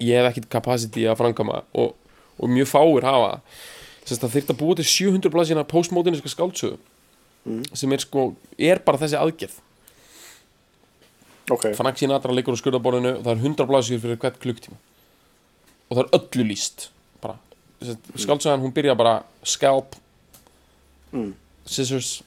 ég hef ekkit capacity að framkama og, og mjög fáir hafa. Þess að þeir að búa til 700 blaðsina postmoderniska skáldsögu sem er sko, er bara þessi aðgerð. Ok, Frank Sinatra liggur á skurðaborðinu og það er 100 blaðsjur fyrir hvert klukktíma og það er öllu líst bara, skáltsagan hún byrja bara scalp Mm. scissors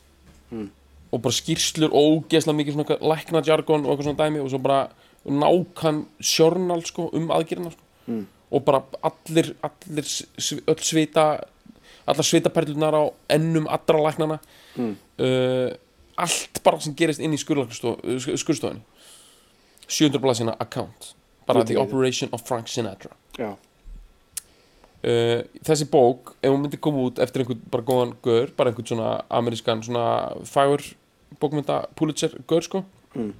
og bara skýrslur og ógeðslega mikið svona lækna jargon og eitthvað svona dæmi og svo bara nákvæm sjörnal sko um aðgerina sko. Mm. og bara allir, allir öll svita allar svitaperlunar á ennum allra læknana Mm. uh, allt bara sem gerist inn í skurðstofunni 700 blaðsina account bara The. Operation of Frank Sinatra já, uh, þessi bók ef hún myndi koma út eftir einhvern bara góðan gaur bara einhvern svona amerískan svona fagur bókmynda Pulitzer gaur sko Mm.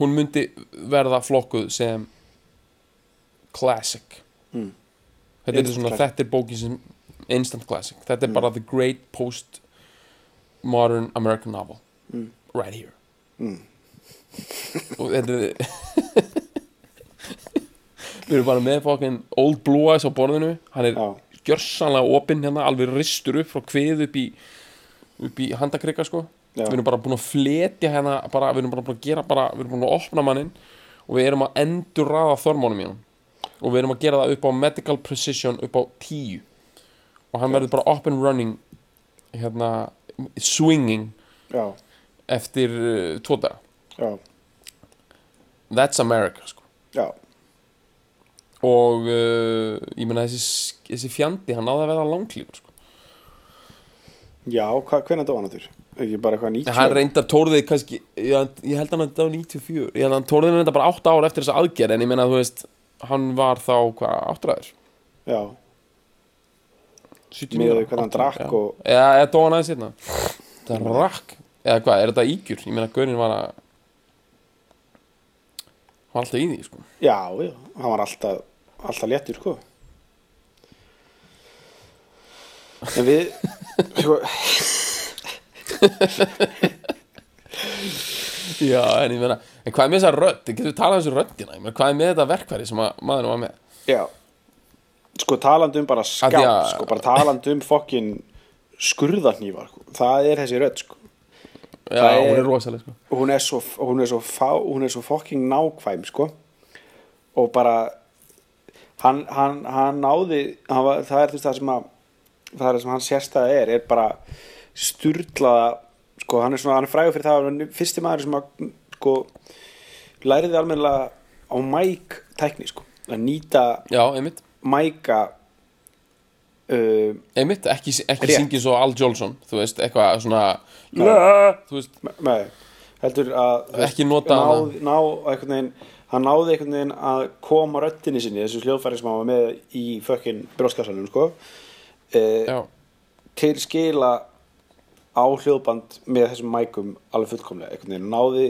hún myndi verða flokkuð sem classic Mm. þetta er svona þetta er bókin sem instant classic þetta er Mm. bara the great post modern American novel Mm. right here Mm. og þetta er við erum bara með fokkin Old Blue Eyes á borðinu. Hann er já, gjörsanlega opinn hérna alveg ristur upp frá kvið upp í upp í handakrika sko. Já. við erum bara búin að fletja hérna bara, við erum bara búin að gera bara, við erum búin að opna mannin og við erum að endur raða þormónum í hann og við erum að gera það upp á medical precision upp á 10 og hann verður bara up and running hérna swinging já, eftir uh, tvo daga. Já, that's America sko. Já, og uh, ég meina þessi, þessi fjandi hann náði að vera langlífur sko. já, hvernig dó hann að þurr? ekki bara eitthvað 90 hann reyndar tórðið kannski ég, ég held hann að þetta var 94 ég held hann tórðið reynda bara 8 ár eftir þessa aðgerð en ég meina þú veist hann var þá hvað áttræður? Já, 79 Miðað við ára, hvað hann 80, drakk já. og- eða eða dó hann aðeins hérna? Það rakk eða hvað er þetta ígjur? Ég meina Gaurin var að hann var alltaf í því sko. Já, já, hann var alltaf alltaf léttur sko. En við sko, já en ég meina en hvað er með þessa rödd? Getur við talað um þessu röddina. Ég meina hvað er með þetta verkværi sem að maðurinn var með? Já. Sko talandi um bara Af því skáp að- sko, bara talandi um fokkin skurðarnývar sko. það er þessi rödd sko. Já Það hún er- er rosaleg sko. hún er svo, hún er svo, fá, hún er svo fokking nákvæm sko. Og bara hann, hann, hann náði hann var, það er þú veist það sem að það er það sem hann sérstæða er er bara sturlaða sko hann er er frægur fyrir það að hann er fyrsti maður sem að sko læriði almennilega á mæk tækni sko. Að nýta já einmitt. mæka uh, einmitt, ekki, ekki syngið svo Al Jolson þú veist, eitthvað svona þú veist, Nei, heldur að Ekki nota hana. náð, ná, einhvern veginn, hann náði einhvern veginn að koma röddinni sinni þessu hljóðfæri sem hann var með í fökkin bróskassalum sko, já, til skila á hljóðband með þessum mækum alveg fullkomlega einhvern veginn. Náði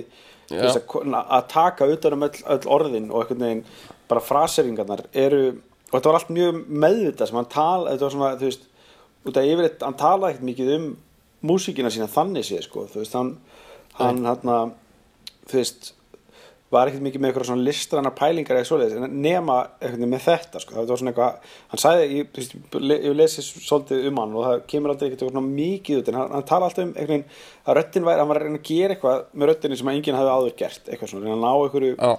veist, að, að taka utan um öll, öll orðin og einhvern veginn bara fraseringarnar eru og þetta var allt mjög meðvitað sem hann tala þetta var svona þú veist út af yfirleitt hann talaði ekkert mikið um músíkina sína þannig séð sko þú veist hann hann hann þú veist var ekkert mikið með eitthvað svona listrænar pælingar eða svoleiðis en nema veginn með þetta sko. það var svona eitthvað, hann sagði ég, ég lesi svolítið um hann og það kemur aldrei eitthvað svona mikið út en hann, hann tala alltaf um veginn að röddin væri, hann var að reyna að gera eitthvað með röddinni sem enginn hafði áður gert eitthvað svona, reyna að ná einhverju já,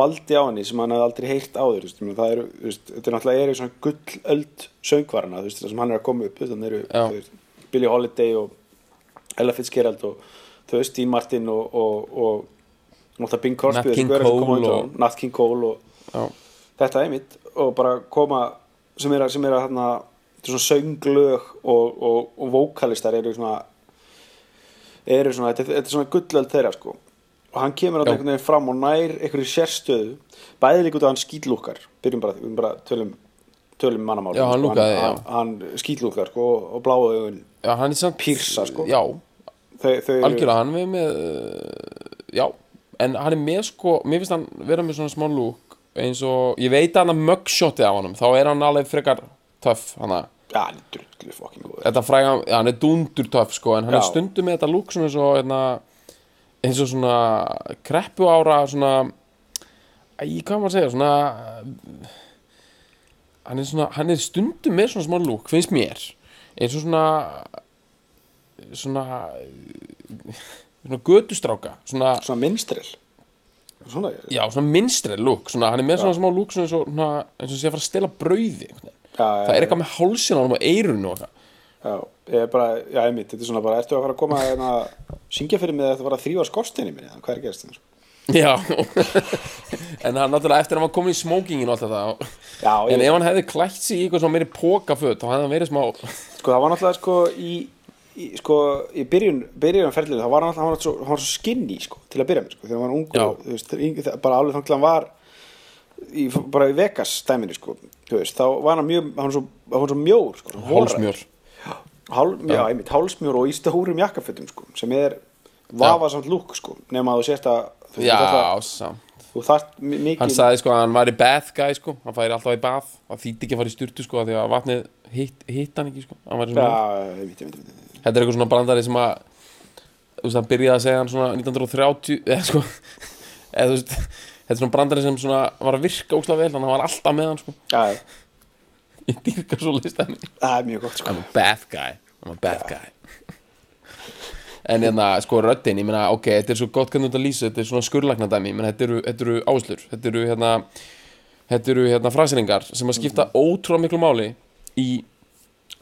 valdi á henni sem hann hafði aldrei heyrt áður veist, það eru, þetta er náttúrulega er svona gullöld söngvarana þú veist, sem hann er að koma upp eru veist, Billie Holiday og Ella Fitzgerald og Dean Martin og, og, og Bing Crosby Nat King Cole og- Nat King Cole og þetta er mitt og bara koma sem er að, sem er að hérna, svona sönglög og, og, vókalistar eru svona eru svona, þetta, þetta er svona gullöld þeirra sko. Og hann kemur Já. einhvern veginn fram og nær einhverju sérstöðu bæði líka út af hann skýtlúkar byrjum bara, við bara tölum tölum mannamál Já, hann lúkkaði, hann, hann, hann skýtlúkar sko og augun. Já, hann er samt Pírsa, sko. já, þau, þau eru algjörlega, hann er með já, en hann er með sko mér finnst hann vera með svona smá lúk eins og, ég veit að hann að mugshotið á honum þá er hann alveg frekar töff hann að, já, hann er drullu fokking góður. Þetta fræga, já, hann er dundur töff sko, en hann er Já. stundum með þetta lúk svona eins og hérna, eins og svona kreppu ára svona æ, hvað maður að segja, svona hann er svona, hann er stundum með svona smá lúk, finnst mér. Eins og svona svona svona götustráka svona, svona minstrel. Svona, já, svona minstrel lúk svona, hann er með svona smá lúk eins og, svona, eins og sé að fara að stela brauði já, það er eitthvað með hálsin á hann og eirun og eitthvað. Já, ég er bara, já, einmitt, þetta er svona bara, ertu að fara að koma að hérna, syngja fyrir mig að þetta var að þrýfa skorsteinu minni, hvað er gerst þetta? já. En hann náttúrulega eftir að hann var komin í smókingin og allt þetta Já, en ég, ef hann hefði klætt sig í eitthvað svona meiri pókaföt þá hefði hann verið smá sko, það var náttúrulega, sko, í, í sko, í byrjun, byrjun ferðlinu, þá var hann alltaf, hann var svo, hann var svo skinny, sko, til að byrja með, sko, þegar hann var ungur, þú veist, það- bara alveg þannig til hann var í, bara í Vegas stæminu, sko, þú veist, þá var hann mjög, hann var svo, hann var svo mjór, sko, svo hálsmjör Hál, já, einmitt, hálsmjór og í stórum jakkafötum, sko, sem er vafasamt lúk, sko, nema að þú sést að þú, já, samt. Þú þarft mi- mikið hann sagði sko að hann væri bath guy sko hann færi alltaf í bath það þýtti ekki að fara í styrtu sko því að vatnið hitt, hitt hann ekki sko hann væri Já, svona, einmitt. Þetta er eitthvað svona brandari sem að þú veist hann byrjaði að segja hann svona 1930 eða sko eða þú veist þetta er svona brandari sem svona var að virka óslega vel þannig að hann var alltaf með hann sko. Já, ég dýrka svo listan það er mjög gott, sko. I'm a bath guy. I'm a bath guy. En hérna sko röddin ég meina ok, þetta er svo gott hvernig þetta lýsa þetta er svona skurlagnadæmi, ég meina þetta eru, þetta eru áslur þetta eru hérna þetta eru hérna fraseringar sem að skipta ótrúlega miklu máli í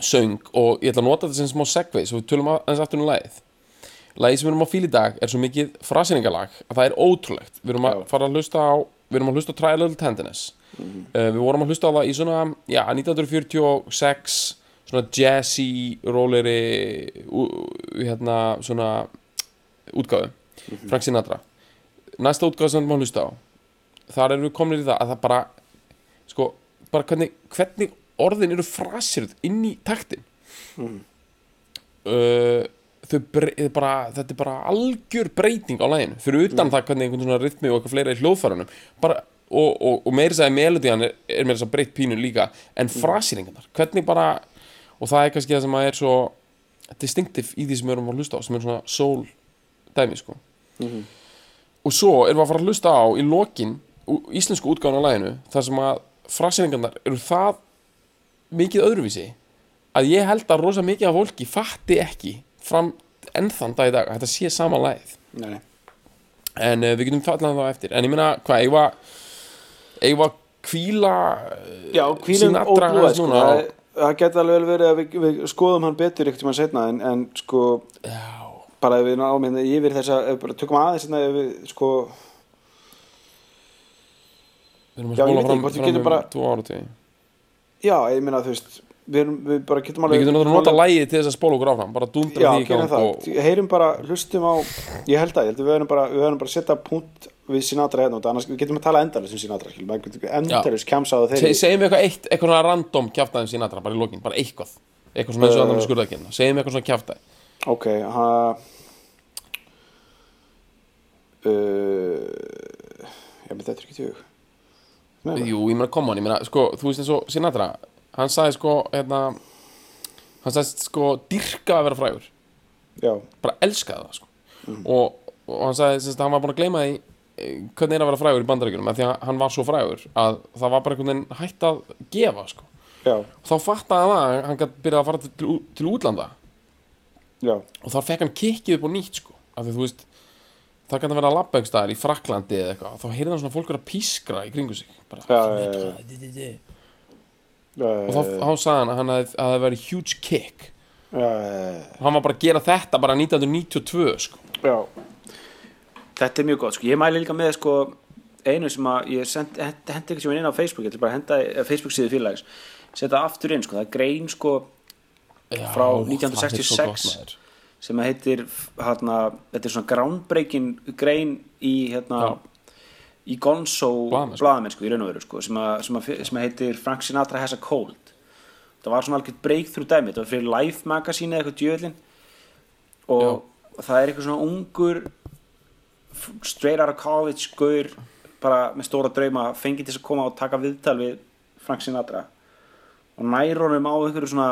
söng og ég ætla að nota þetta sem smá segvei svo við tölum aðeins aftur um lagið. Lagið sem við erum á fíl í dag er svo mikið fraseringalag að það er ótrúlegt. Við erum að fara að hlusta á við erum að hlusta á Try a Little Tenderness. Uh, við vorum að hlusta á það í svona já, 1946 svona jazzy róleri hérna svona útgáfu Frank Sinatra. Næsta útgáfu sem við erum að hlusta á þar erum við komin í það að það bara sko, bara hvernig, hvernig orðin eru frasirð inn í taktin. Uh, þau bre- þau bara, þetta er bara algjör breyting á læginu, fyrir utan það hvernig einhvern svona rytmi og eitthvað fleira í hljóðfærunum. Bara, og, og, og meira sæði melodían er, er meira að breytt pínu líka. En frasýringarnar, hvernig bara og það er kannski það sem að er svo distinctive í því sem við erum að hlusta á sem er svona soul dæmi sko. Og svo erum við að fara að hlusta á í lokin íslensku útgáðan á læginu þar sem að frasýringarnar eru það mikið öðruvísi að ég held að rosa mikið af fólki fatti ekki fram ennþann dag í dag að þetta sé sama lagið. Nei, nei. en uh, við getum fallað þá eftir. En ég meina, hvað, eigum að eigum að kvíla Já, kvílum aðeins sko, það, það geti alveg vel verið að við, við skoðum hann betur ekkert tíma setna en, en sko Já, bara ef við hérna yfir þessa bara tökum aðeins hérna ef við sko við erum að ég spóla fram, fram getum um tvo ára til já, ég meina þú veist við, við bara getum Við alveg getum náttúrulega nota lægið til þess að spóla okkur áfram Bara dundra því í gang og heyrum bara, hlustum á ég held að, ég held að við verðum bara við bara setja punkt við Sinatra hérna annars við getum að tala endalist um Sinatra skilur, maður getur endalist kemsa á Se- þeirri Segjum við eitthvað eitt, eitthvað svona random kjaftaðum Sinatra Bara í lokin, bara eitthvað. Eitthvað svona eins og andan skurðakinn Segjum við eitthvað svona kjaftaði ok, ha uh, ég með þetta ekki tjók Jú, ég meina, come on, ég meina, sko, þú veist eins og Sinatra Hann sagði sko, hérna Hann sagði sko, dyrka að vera frægur. Já, Bara elskaði það, sko. Og, og hann sagði, sem sagt, hann var búin að gleyma því eh, Hvernig er að vera frægur í bandaríkjunum af Því að hann var svo frægur að það var bara einhvern veginn hætt að gefa, sko. Já, þá fattaði hann að hann gæti byrjað að fara til, til útlanda. Já. Og þá fekk hann kikkið upp á nýtt sko af því þú veist það að vera að labba einhvers staðar í Fraklandi eða eitthvað. Þá heyrði hann svona fólk vera að pískra í kringu sig. Bara, Já, "Þú já, já. hvað, di, di, di." Já, og þá, þá sagði hann að hann að það hefði verið huge kick. Já, já, hann var bara að gera þetta bara 1992 sko. Já. Þetta er mjög gott, sko, ég mæli líka með sko einu sem að ég hendi ekki sem inn á Facebook, ég ætla bara að henda eh, Facebook síðu félags, setja aftur inn sko, það er grein sko Já, Frá það er svo 1966. sem að heitir hérna, þetta er svona groundbreaking grein í hérna í Gonzo blaðamennsku. í raun og veru sko, sem, að, sem, að, sem að heitir Frank Sinatra has a cold. Það var svona algjört breakthrough dæmi. Þetta var fyrir Life magazine eða eitthvað djöðlin og það er eitthvað svona ungur straight out of college gaur bara með stóra drauma fengið til að koma og taka viðtal við Frank Sinatra. Og nær honum á einhverju svona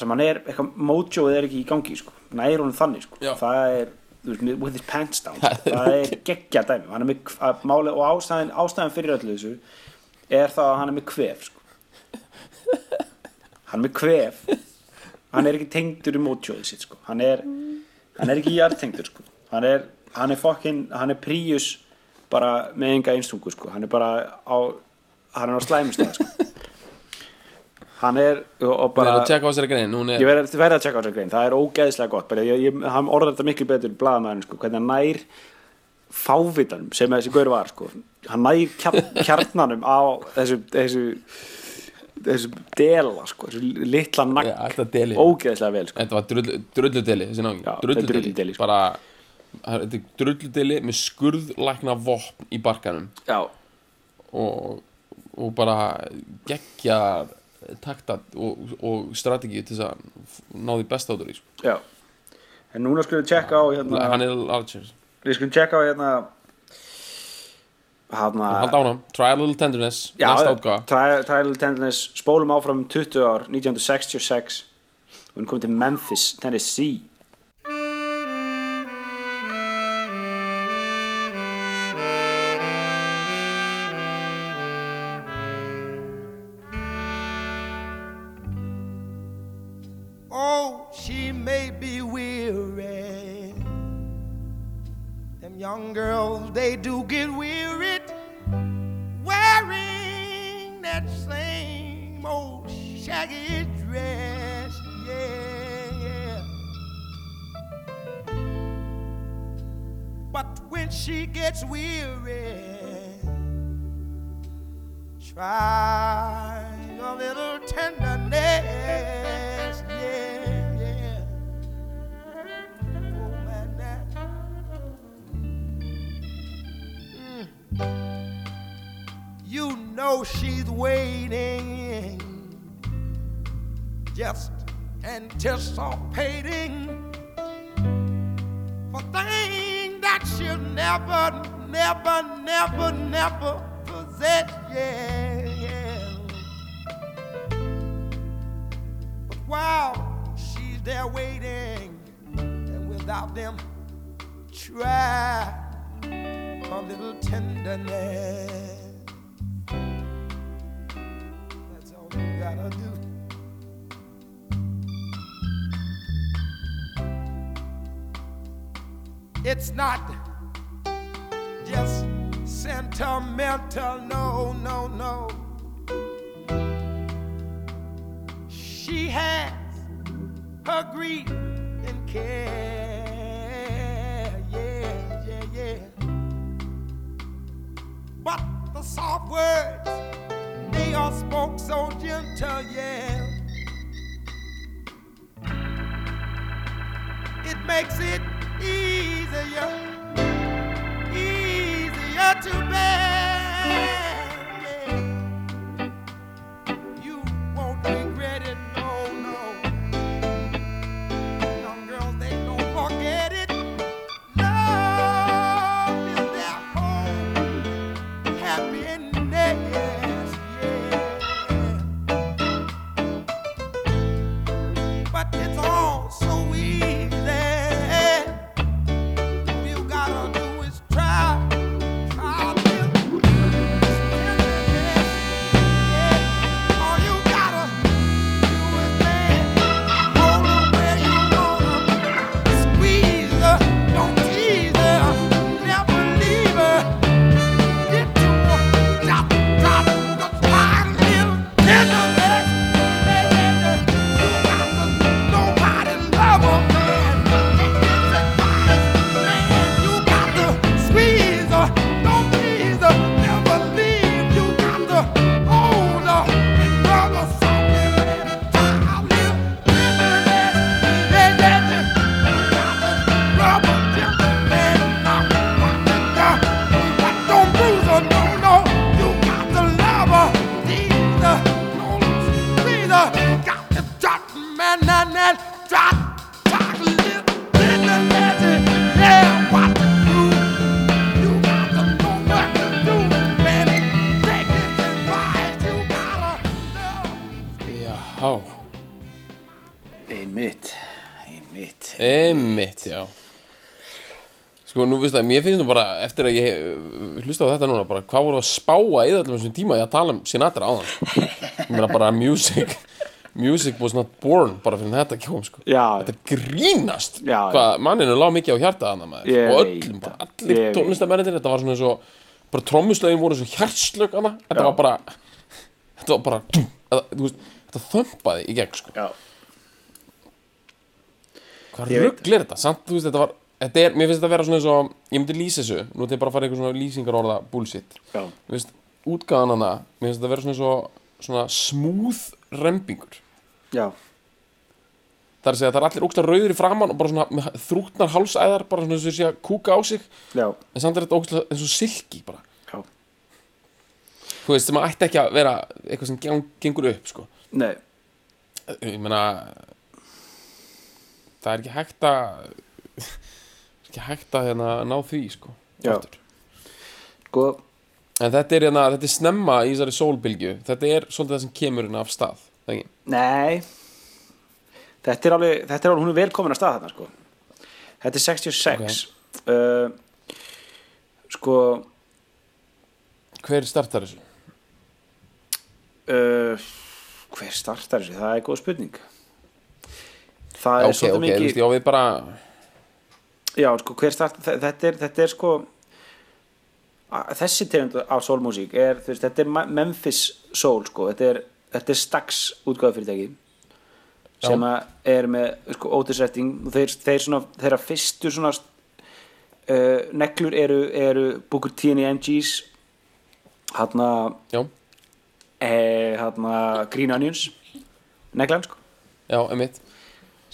það sem hann er, eitthvað mojoið er ekki í gangi sko. nær honum þannig sko. Já. það er, þú veist, with his pants down sko. það er geggja dæmi hann er með, að, máli, og ástæðan, ástæðan fyrir öllu þessu er það að hann er með kvef sko. hann er með kvef hann er ekki tengdur í mojoið sitt sko. hann er hann er ekki jartengdur sko. hann er hann er fokkin, hann er príus bara með enga einstungu sko. hann er bara á hann er á slæmustæð sko. Hann er og, bara að tjekka á þessari grein hún ég er, verði verð að tjekka á þessari grein, það er ógeðslega gott bara ég, ég, hann orðar þetta miklu betur blaðamæðin sko, hvernig hann nær fávitanum sem þessi gaur var sko. hann nær kjarn, kjarnanum á þessu þessu, þessu dela sko, þessu litla nagg Ja, ógeðslega vel sko. þetta var drullu- drulludeli er drulludeli, sko. bara er drulludeli með skurðlækna vopn í barkanum já, og, og bara geggja takta og, og strategíu til þess að ná því best át úr því sko. já. En núna skulum við tjekka á hérna, hann er Archer. Við skulum tjekka á hérna halda ánum, Try a Little Tenderness. Já, næsta átgáfa Tri- Trial Tenderness. Spólum áfram 20 ár 1966 og hún kom til Memphis, Tennessee do get wearied wearing that same old shaggy dress. Yeah, yeah. But when she gets weary, try a little tenderness. Yeah, yeah. Know she's waiting, just anticipating for things that she'll never, never, never, never possess. Yeah, yeah. But while she's there waiting, and without them, try a little tenderness. It's not just sentimental, no, no, no. She has her grief and care, yeah, yeah, yeah. But the soft words, they you spoke so gentle, yeah. It makes it easier, easier to bear. Sko, nú veist það, mér finnst nú bara eftir að ég uh, hlusta á þetta núna bara, hvað voru að spáa í öllum þessum tíma ég að tala um Sinatra áðan ég meina bara music music was not born bara fyrir þetta kjóm sko. Já. þetta grínast Já, hvað manninu lá mikið á hjarta hana maður Ég og veit öllum, bara það. allir Ég veit tónlistamennir þetta var svona eins og bara trommuslögin voru eins og hjartslög hana þetta Já. var bara þetta var bara þetta, þú veist, þetta þömpaði í gegn sko. já, hvað Ég veit ruggl er þetta samt, þú veist, þetta var þetta er, mér finnst þetta að vera svona eins og ég myndi lýsa þessu, nú ætlum ég bara að fara eitthvað svona lýsingar orða bullshit. Já, Mér finnst útgáðan hana mér finnst þetta að vera svona, svo, svona smúð rembingur. Já, það er að segja að það er allir ógstlega rauður í framann og bara svona þrútnar hálsæðar bara svona eins og sé að kúka á sig. Já, en samt er þetta ógstlega eins og silki bara. Já. þú veist sem að ætti ekki að vera eitthvað sem geng, gengur upp sko. Nei, ég meina það er ekki hægt að ekki hægt að hérna, ná því sko sko, en þetta er, hérna, þetta er snemma í þessari sólbylgju. Þetta er svolítið það sem kemur hérna af stað nei. Þetta er alveg, þetta er alveg, hún er velkomin að stað þarna, sko. Þetta er 66 uh, Sko hver startar þessu? uh, Hver startar þessu? Það er góð spurning. Það er ok, svolítið ok, þú mikið já við bara Já, sko, hver start, þe- þetta er, þetta er sko þessi tegund af soulmusík er, þú veist, þetta er Memphis soul, sko, þetta er, þetta er Stax útgáðufyrirtæki sem er með, sko, Otis Redding og þeir, þeir svona, þeirra fyrstu svona uh, neglur eru, eru Booker T and the MGs hann að eh, hann að Green Onions neglan, sko. Já, emitt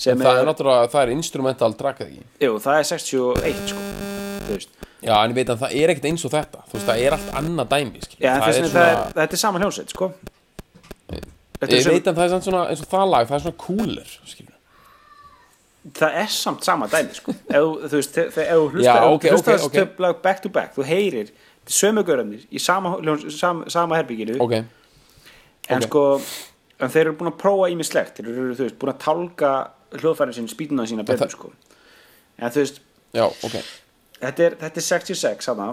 en það er náttúrulega, það er instrumental track eða ekki? Jú, það er 61, sko. Þú veist. Já, en ég veit að það er ekkert eins og þetta. Þú veist, það er allt annað dæmi skilur. Já, það er vegna það svona, þetta er sama hljónsveit, sko. Ég sem, veit að það er samt svona eins og það lag, það er svona cooler skilur. það er samt sama dæmi, sko. Ef, þú- veist, ef þú hlusta, Já, ef þú ok, hlusta ok, þessi ok. töfn lag back to back, þú heyrir sömu görðumir í sama, sama, sama herbygginu en sko, en þeir eru búin að prófa ímislegt, þeir eru, þú veist, búin að tálka hljóðfærin sín, spýtuna sína betur, sko. En þú veist, já, ok. þetta er, þetta er 66 þarna.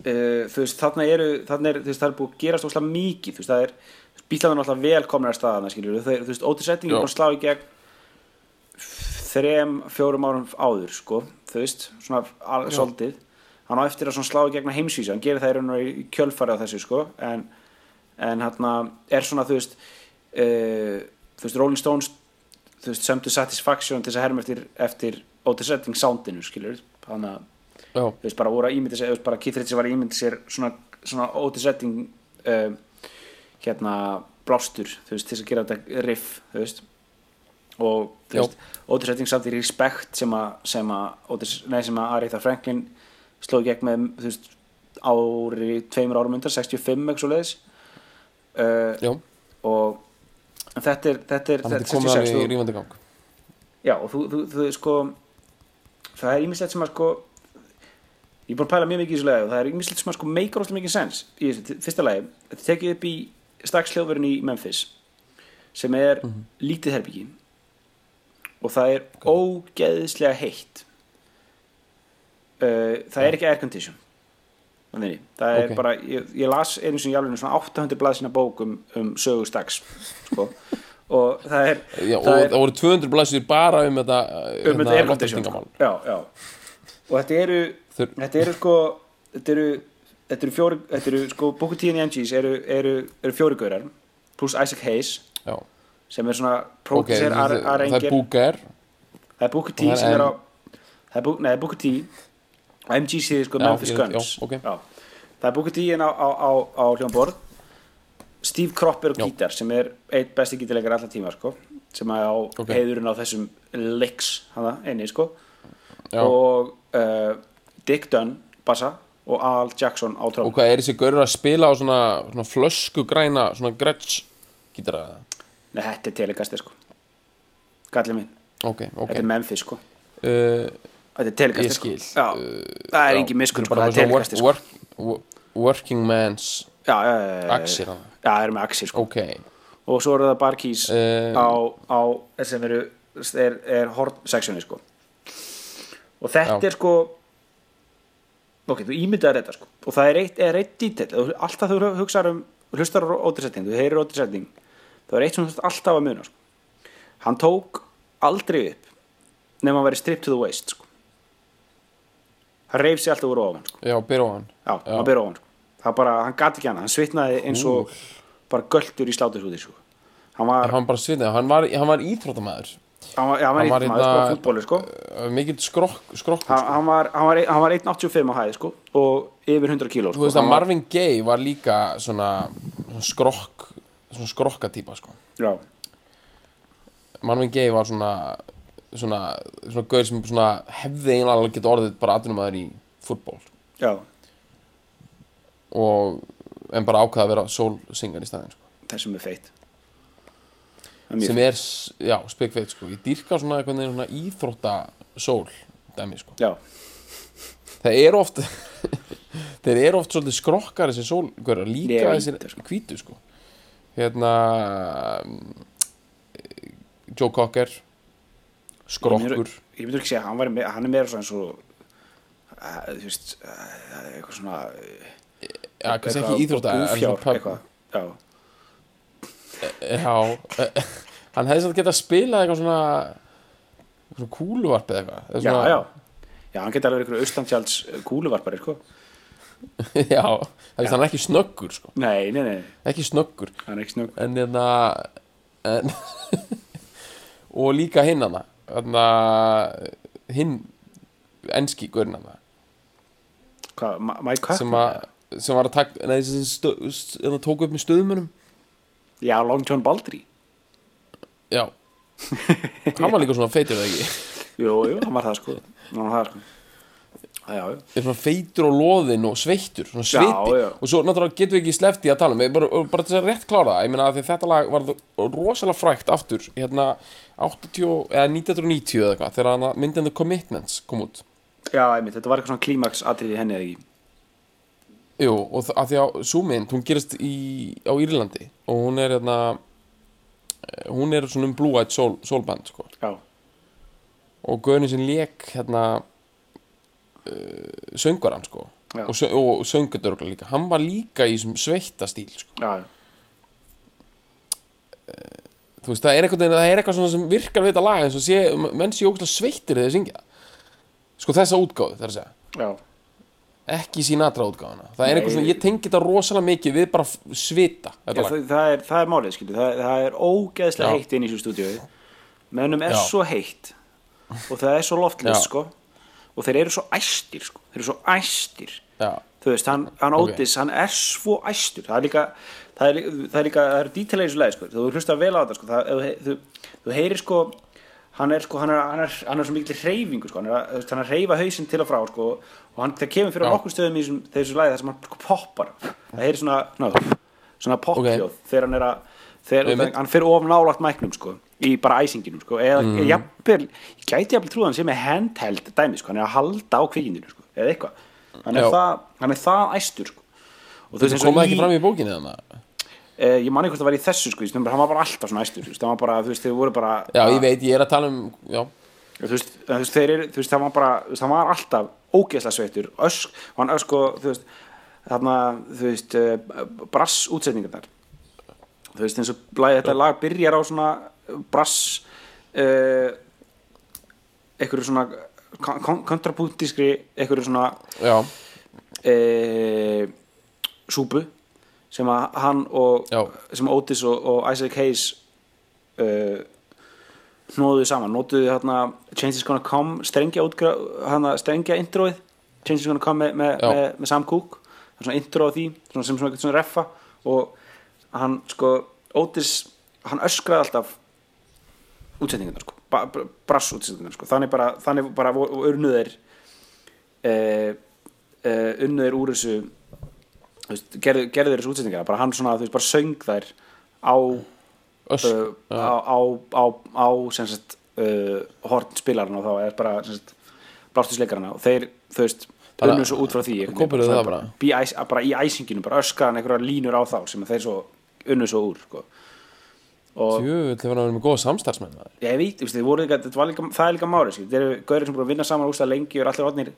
Uh, þú veist, þarna eru þarna er, veist, það er búið að gerast óslega mikið þú veist, það er, bílaðan alltaf velkomnar að staðana, skilur þú veist, Ótis Redding er búin að slá í gegn þrem, fjórum árum áður, sko, þú veist svona svolítið, hann á eftir að slá í gegn á heimsvísu, hann gerir það í raun og í kjölfari á þessu, sko, en en hann er svona, þú veist uh, þú veist, Rolling Stones þú veist, sömdu Satisfaction til þess að herma eftir, eftir Otis Redding soundinu, skilur hann að, þú veist, bara voru að ímynda sér, þú veist, bara Keith Richards var að ímynda sér svona, svona Otis Redding um, hérna blástur, þú veist, til þess að gera þetta riff, þú veist. Og þú veist, Otis Redding samt í Respect sem að, sem að Otis, nei, sem að Aretha Franklin sló gegn með, þú veist ári, tveimur árum undan, 65 eitthvað svo leiðis uh, já, og þetta er, þetta er, þetta er alveg 66 í rífandi gang. Já, og þú, þú, þú, sko það er ímislegt sem að sko ég er búin að pæla mjög mikið í þessu lagi og það er ímislegt sem að sko meikar óslega mikið sens í þessu, fyrsta lagi, þetta tekið upp í strax hljóðverðin í Memphis sem er lítið herbyggi og það er ógeðislega heitt. Uh, það er ekki air condition Þannig, það er Ok. bara, ég, ég las einu sem ég alveg svona 800 blaðsina bók um, um sögu stags sko. og það er, já, og það voru 200 blæsir bara um þetta um þetta loftræstingamál. já, já. og þetta eru Þeir- þetta eru sko þetta eru, þetta eru fjóri þetta eru sko and the MGs eru, eru, eru fjóri gaurar pluss Isaac Hayes já, sem er svona ok, pródusser það, okay, það er búker það er og er sem er á það er, Bú- og er sko Memphis Guns. já, ok. það er Booker T á, á, á, á hljómborð. Steve Cropper og gítar sem er eitt besti gítarleikar alltaf tíma sko sem er á Ok. heiðurinn á þessum licks hana einni sko. Og uh, Dick Dunn bassa og Al Jackson á og tróm hvað er þessi gaurur að spila á svona, svona flösku græna svona gretsch gítara Nei, þetta er telegasti sko. Gallið minn, ok, ok. Þetta er Memphis sko. Uh, Þetta er telegasti Ég sko skil. Já, það er já, engin miskun sko, það er svona telegasti sko work, work, working man's axir Já, það er með axir sko ok, Og svo eru það barkeys Eh. á, á sem eru er, er horn sectioni sko Og þetta Já. er sko Ok, þú ímyndaðir þetta sko Og það er eitt, er eitt detail Þú- Alltaf þú hugsaðar um hlustar á ótrisetting Þú heyrir ótrisetting Það er eitt sem þú þarft alltaf að muna sko. Hann tók aldrei upp nema að vera stripped to the waist sko. Hann reyf sig alltaf úr ofan sko. já, byrja á hann Já, hann byrja ofan sko. Það bara, hann gati ekki hana, hann svitnaði eins og bara göldur í sláturhúði sko. Hann var, hann bara svitnaði, hann var, hann var íþróttamaður hann var, já, hann var, var sko, hérna- fútbóli sko. uh, mikill skrokk, skrokkur hann, sko. hann var, hann var, hann var 1.85 á hæði sko, og yfir 100 kíló þú sko. veist að Marvin Gaye var líka svona, svona skrokk svona skrokkatýpa sko Já, Marvin Gaye var svona svona, svona gaur sem svona hefði einlega alveg geta orðið bara atvinnumæður í fútból já, og en bara ákvaða að vera sólsingar í staðinn sko. er feitt. Það er mjög sem er, já, spekveit sko. Ég dýrka svona einhvern veginn svona íþrótta sól dæmi sko. Já, það er oft þeir eru oft svolítið skrokkar þessi sólgörar líka þessir það, sko. hvítu sko. Hérna Joe Cocker skrokkur. Ég myndur ekki segja, hann, var, me- hann er meira eins og uh, þú veist uh, eitthvað svona ja, kannski eitthvað ekki en pub- eitthvað, já, já, eh, hann hefði samt getað spilað eitthvað svona svona kúluvarp eða eitthvað já, já. Já, hann geti alveg einhverju austantjáls kúluvarpari sko. já, það er hann ekki snöggur sko. nei, nei, nei, ekki snöggur. Hann er ekki snögg en hérna en, og líka hinn hana. hérna, hinn enski gurinn hana hvað, Mike Cup sem, að, sem var að taka st, hérna, tók upp með stöðumunum já, Long John Baldry. Já. Hann var líka svona feitur eða ekki? Jú, jú, hann var það sko. Hann var það sko já, já, er svona feitur og loðinn og sveittur svona sviti. já. og svo náttúrulega getum við ekki sleppt í að tala um bara, bara til að rétt klára ég meina að þetta lag var rosalega frækt aftur hérna 80 eða 1990 eða eitthvað þegar myndin The Commitments kom út. Já, einmitt, þetta var eitthvað svona klímaks atriði henni eða ekki? Jú, og að því að sú mynd, hún gerist í, á Írlandi og hún er hérna eh, hún er svona um Blue Eyed Soul, Soul Band sko. já, og Gaurin sem lék hérna uh, söngaran sko. Já. og, sö- og söngudörgla líka hann var líka í þessum sveita stíl sko. já, þú veist, það er eitthvað, það er eitthvað sem virkar við þetta lag eins og sé, menn sé ógæslega sveittir þegar þeir syngja sko þessa útgáðu, það er að segja já ekki Sinatra útgáðuna það er Nei. eitthvað svona, ég tengi þetta rosalega mikið við bara svita Já, það, það, er, það er málið, skilju, það, það er ógeðslega Já. heitt inn í þessu stúdíu mennum er Já. svo heitt og það er svo loftlust, Já. sko og þeir eru svo æstir, sko þeir eru svo æstir Já, þú veist, hann, hann Ok. Otis, hann er svo æstur það er líka það er, það er líka, það er þessu leið sko. þú hlustar vel á þetta sko. það, þú, þú, heyrir sko hann er sko, hann er, hann er, hann er svo mikil reyfingu sko. hann er, hann er að reyfa hausinn til og frá sko. og hann, það kemur fyrir Já. nokkur stöðum í þessum, þessu leið þar sem hann poppar það heyrir svona, svona, svona pophljóð þegar hann er að þegar, hann fyrir of nálagt mæknum sko, í bara æsinginum sko, eða mm. jafnvel, ég gæti jafnvel trúið að hann sé með handheld dæmi, sko, hann er að halda á kvikindinu sko, eða eitthvað. Hann er, það, hann er það æstur sko. og þú veist það eins og kom í ekki fram í bókinni þannig eh, ég man ekki hvort það var í þessu sko, hann var bara alltaf svona æstur hann var bara, þú veist, þeir voru bara Já, ég veit, ég er að tala um Já, þú veist, þeir eru, þú veist, það var bara hann var alltaf ógeðslega sveittur ösk, hann ösk og, þú veist þarna, þú veist, uh, brass útsetningarnar þú veist, eins og þetta lag byrjar á svona brass uh, einhverju svona kon- kon- kontrapunktískri einhverju svona e, súpu sem að hann og Já. sem Otis og, og Isaac Hayes uh, hnóðuðu saman nótuðu hérna Change is gonna come strengja, hana, strengja introið Change is gonna come með, Já. með, með Sam Cooke það er svona intro á því svona, sem svona, svona reffa og hann sko Otis hann öskraði alltaf útsetningarnar sko brass útsetningarnar sko. Þannig bara, þannig bara urnuðir eh, eh, unnuðir úr þessu veist, gerðu, gerðu þessu útsetningar bara hann svona, þú veist, bara söng þær á öss uh, á, á, á, á sem sagt uh, horn spilarinn og þá er bara blástusleikarana og þeir, þú veist Bara- unnu svo út frá því bara? Bí- æs- bara. Í æsinginu, bara öskan einhverja línur á þá sem þeir svo unnu svo úr sko. og Jú, það var að vera með góða samstarfsmenn ég veit, það er líka máli, sko. þeir eru gaurið sem búin að vinna saman úrstað lengi og eru allir orðnir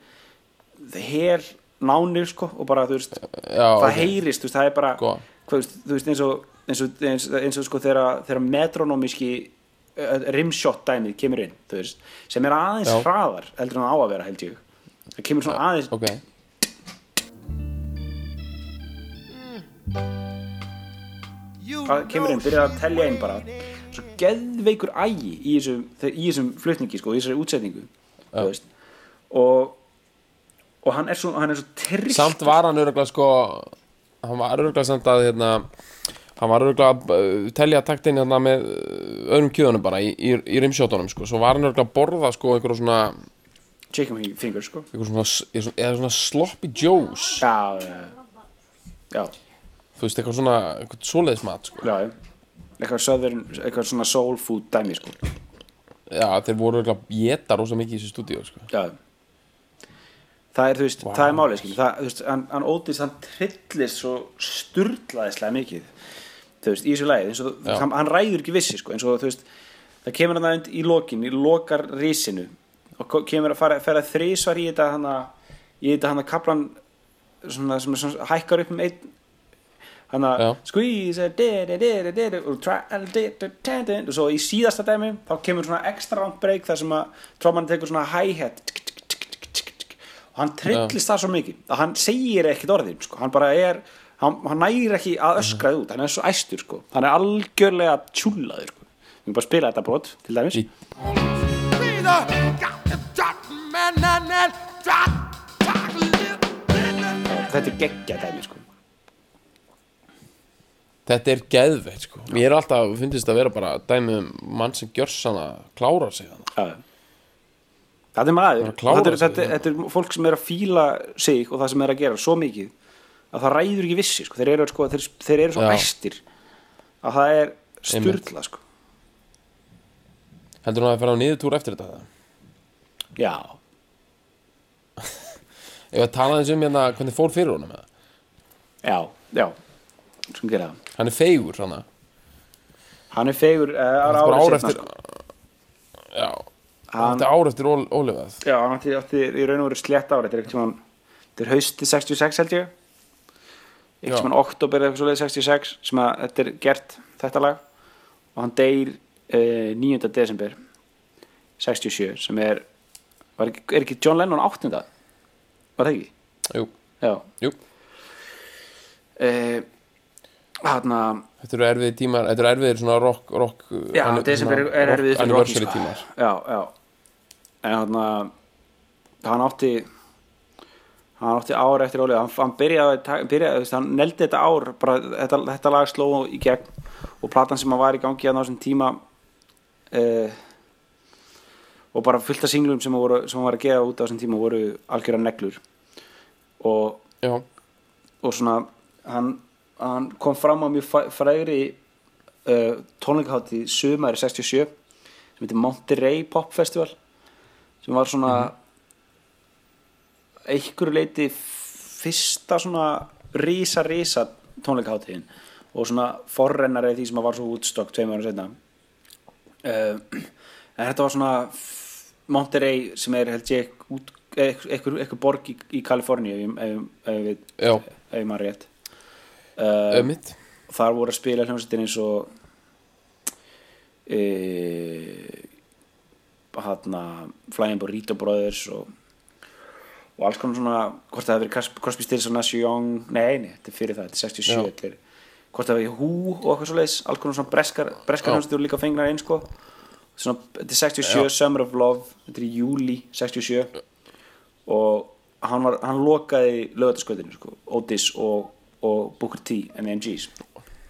her nánir, sko, og bara, þú veist Já, það ok. heyrist, það er bara hvað, þú veist, eins og eins og, eins, eins og sko, þegar, uh, rimshot dæmið kemur inn, þú veist, sem er aðeins Já. hraðar, heldur en það á að vera, held ég það kemur svona aðeins Ok, það kemur inn, byrjar að telja inn bara. Svo geðveikur ægi í þessum, í þessum flutningi sko, í þessari útsetningu veist. Og, og hann er svo, hann er svo trist samt var hann öruglega sko hann var öruglega samt að hérna hann var öruglega að uh, telja taktin hérna með uh, öðrum kjöðunum bara í, í, í rimsjótonum sko, svo var hann öruglega að borða sko einhverjum svona, chicken finger sko. svona, eða svona sloppy joes. Já, já, já, þú veist, eitthvað svona, eitthvað svoleiðismat sko. já eitthvað southern, eitthvað svona soul food dæmi sko já, þeir voru öruglega að geta rosa mikið í þessu stúdíu sko. já það er, þú veist, það er málið skil það, þú veist, hann, hann ótist, hann trillist svo sturlaðislega mikið þú veist, í þessu lagi eins og Já. hann, ræður ekki vissi, sko, eins og þú veist það kemur hann aðeins í lokin, í lokar risinu og kemur að fara, fara þrísvar í þetta hann í þetta hann að kaplan svona, sem hækkar upp um einn hann Já. að squeeze og svo í síðasta dæmi þá kemur svona ekstra langt break þar sem að tróman tekur svona hi-hat og hann trillist það svo mikið að hann segir ekkit orðin sko. hann bara er, hann, hann nægir ekki að öskraði út, hann er svo æstur sko. hann er algjörlega tjúlaður sko. við erum bara að spila þetta brot til dæmis þetta er geggja dæmi sko. Þetta er geðveitt sko. mér er alltaf, finnst þetta að vera bara dæmi um mann sem gjör sann að klára sig þannig þetta er maður. Þetta er, þetta, þetta er fólk sem er að fíla sig og það sem er að gera svo mikið að það ræður ekki vissi sko. þeir, eru, sko, þeir, þeir eru svo æstir að það er styrla sko. heldur hann að fara á niðurtúr eftir þetta það? já, ef að tala eins um hérna hvernig fór fyrir honum já, já. Sem gera það hann er feigur svona hann er fegur uh, ára, bara ár ára eftir já, Hann- hann er ár eftir ól, ólefað já, hann átti, átti í raun og veru slétt ára þetta er eitthvað þetta er hausti 66 held ég. Eitthvað svona oktober eða eitthvað svoleið 66 sem að þetta er gert þetta lag. Og hann deyr uh, 9. desember 67 sem er var ekki, er ekki John Lennon 8. var það ekki? jú, já. Jú, uh, hann að þetta eru erfiðir tímar þetta eru erfiðir svona rock, rock já, desember svona er rock erfið fyrir Rocky anniversary sko. tímar. Já, já. En hann hann átti hann átti ár eftir ólið hann, hann byrjaði, byrjaði hann neldi þetta ár bara, þetta, þetta lag sló í gegn og platan sem hann var í gangi að á þessum tíma uh, og bara fullt af singlum sem, hann voru, sem hann var að gefa út á þessum tíma voru algjöra neglur. Og, já, og svona hann, hann kom fram á mjög frægri uh, tónleikahátti sumari 67 sem heitir Monterey Pop Festival sem var svona einhverju leiti fyrsta svona rísa rísa tónleikaháttíðin og svona forrennari því sem var svo Woodstock tveim ára setna uh, en þetta var svona Monterey sem er held ég út, eitthvað, borg í, í Kaliforníu ef ég maður rétt ömmit þar voru að spila hljómsveitin eins og e, hann Flying Burrito Brothers og, og alls konar svona hvort það hefur verið Cros- Crosby, Stills og Nash Young nei, nei, þetta er fyrir það, þetta er 67 Já. þetta er, hvort það verið Who og eitthvað svo leiðis alls konar svona breskar, breskar voru líka fengnar einn sko svona, þetta er 67, Já. Summer of Love þetta er í júli 67 og hann, var, hann lokaði lögataskvöldinu sko, Otis og, og Booker T and MGs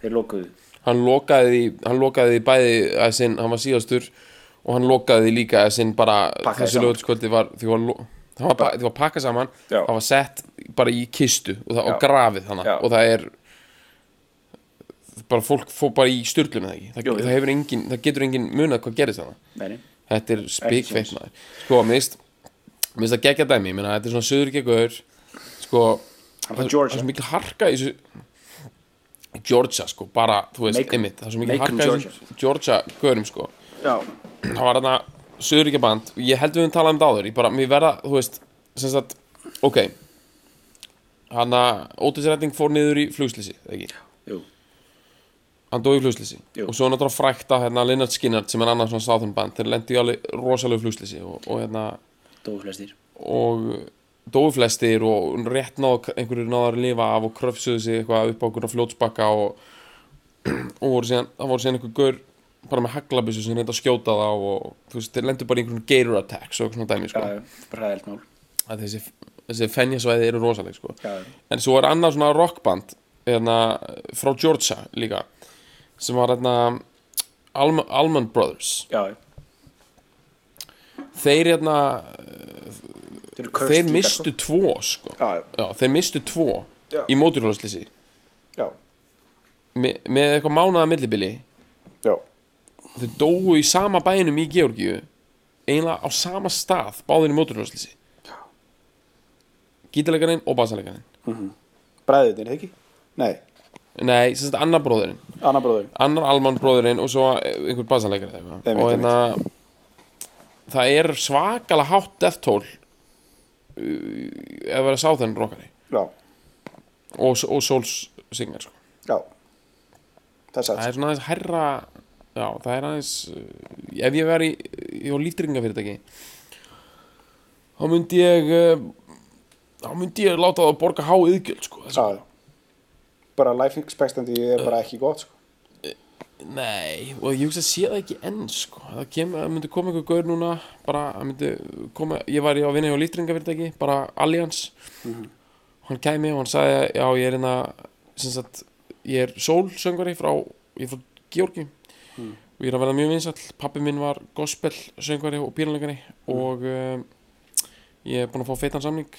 þeir lokuðu. Hann lokaði hann lokaði bæði að sinn, hann var síðastur og hann lokaði líka að sinn bara Pakkaði þessu lögutskvöldi var því það var, var pakkað saman Já. það var sett bara í kistu og, það, og grafið þannig og það er bara fólk fór bara í styrlum það ekki, það, Jú, það engin það getur engin munað hvað gerist þannig þetta er maður. Sko, mér finnst það geggja dæmi, þetta er svona söður geggur sko, Hann það er svo mikil harka í þessu Georgia, sko, bara, þú veist, einmitt það er svo mikil harka í þessu Georgia. Görum, sko. Já, það var þarna söður band ég held við höfum talað um það áður, ég bara, mér verða, þú veist sem sagt, ok. Hann að Otis Redding fór niður í flugslýsi, ekki? Jú, hann dói í flugslýsi og svo náttúrulega frækt að hérna, Lynyrd Skynyrd sem er annars svona Southern band þeir lendi í alveg rosalegu flugslýsi og, og hérna dóu flestir. Og dói flestir og rétt náðu einhverju náðar að lifa af og kröfsuðu sig eitthvað upp á einhverja fljótsbakka og, og voru síðan, það voru síðan einhver gaur bara með haglabissu sem reynda að skjóta þá og þú veist, þeir lendu bara í einhverjum gator attacks og eitthvað svona dæmi sko. Já, bara ræðilt mál að þessi, þessi fenjasvæði eru rosaleg sko. Já, en svo er annað svona rockband hérna, frá Georgia líka sem var hérna Alm Almond Brothers já þeir hérna, Þeir, mistu tvo sko. Já, Já, þeir mistu tvo í móturhjóðslýsi já, Me, með eitthvað mánaða millibili. Já. Þeir dóu í sama bænum í Georgíu eiginlega á sama stað báðir í móturhjóðslýsi gítarleikarinn og basalekarinn Bræðutin, ekki? Nei, nei, sem sagt annar bróðurinn annar bróður annar almann bróðurinn og svo einhver eða eitthvað. Einmitt, og hérna það er svakalega hátt death toll uh, ef vera sáþenn rockari Já, og, og souls singer sko. já Það það er svona aðeins herra já, það er aðeins uh, ef ég veri í líftryggingafyrirtæki þá myndi ég uh, þá myndi ég láta það að borga há yðgjöld sko. Bara life expectancy er bara ekki gott sko. Nei, og ég hugsa að sé það ekki enn sko. það, kem, það myndi koma einhver gaur núna bara, það myndi koma ég var í að vinna hjá líftringafyrirtæki, bara Allianz. Og hann kæmi og hann sagði já, ég er hérna sem sagt, ég er sólsöngari frá ég er frá Georgi og ég er að verða mjög vinsall, pappi minn var gospel söngari og píranleikari og um, ég er búinn að fá feitan samning.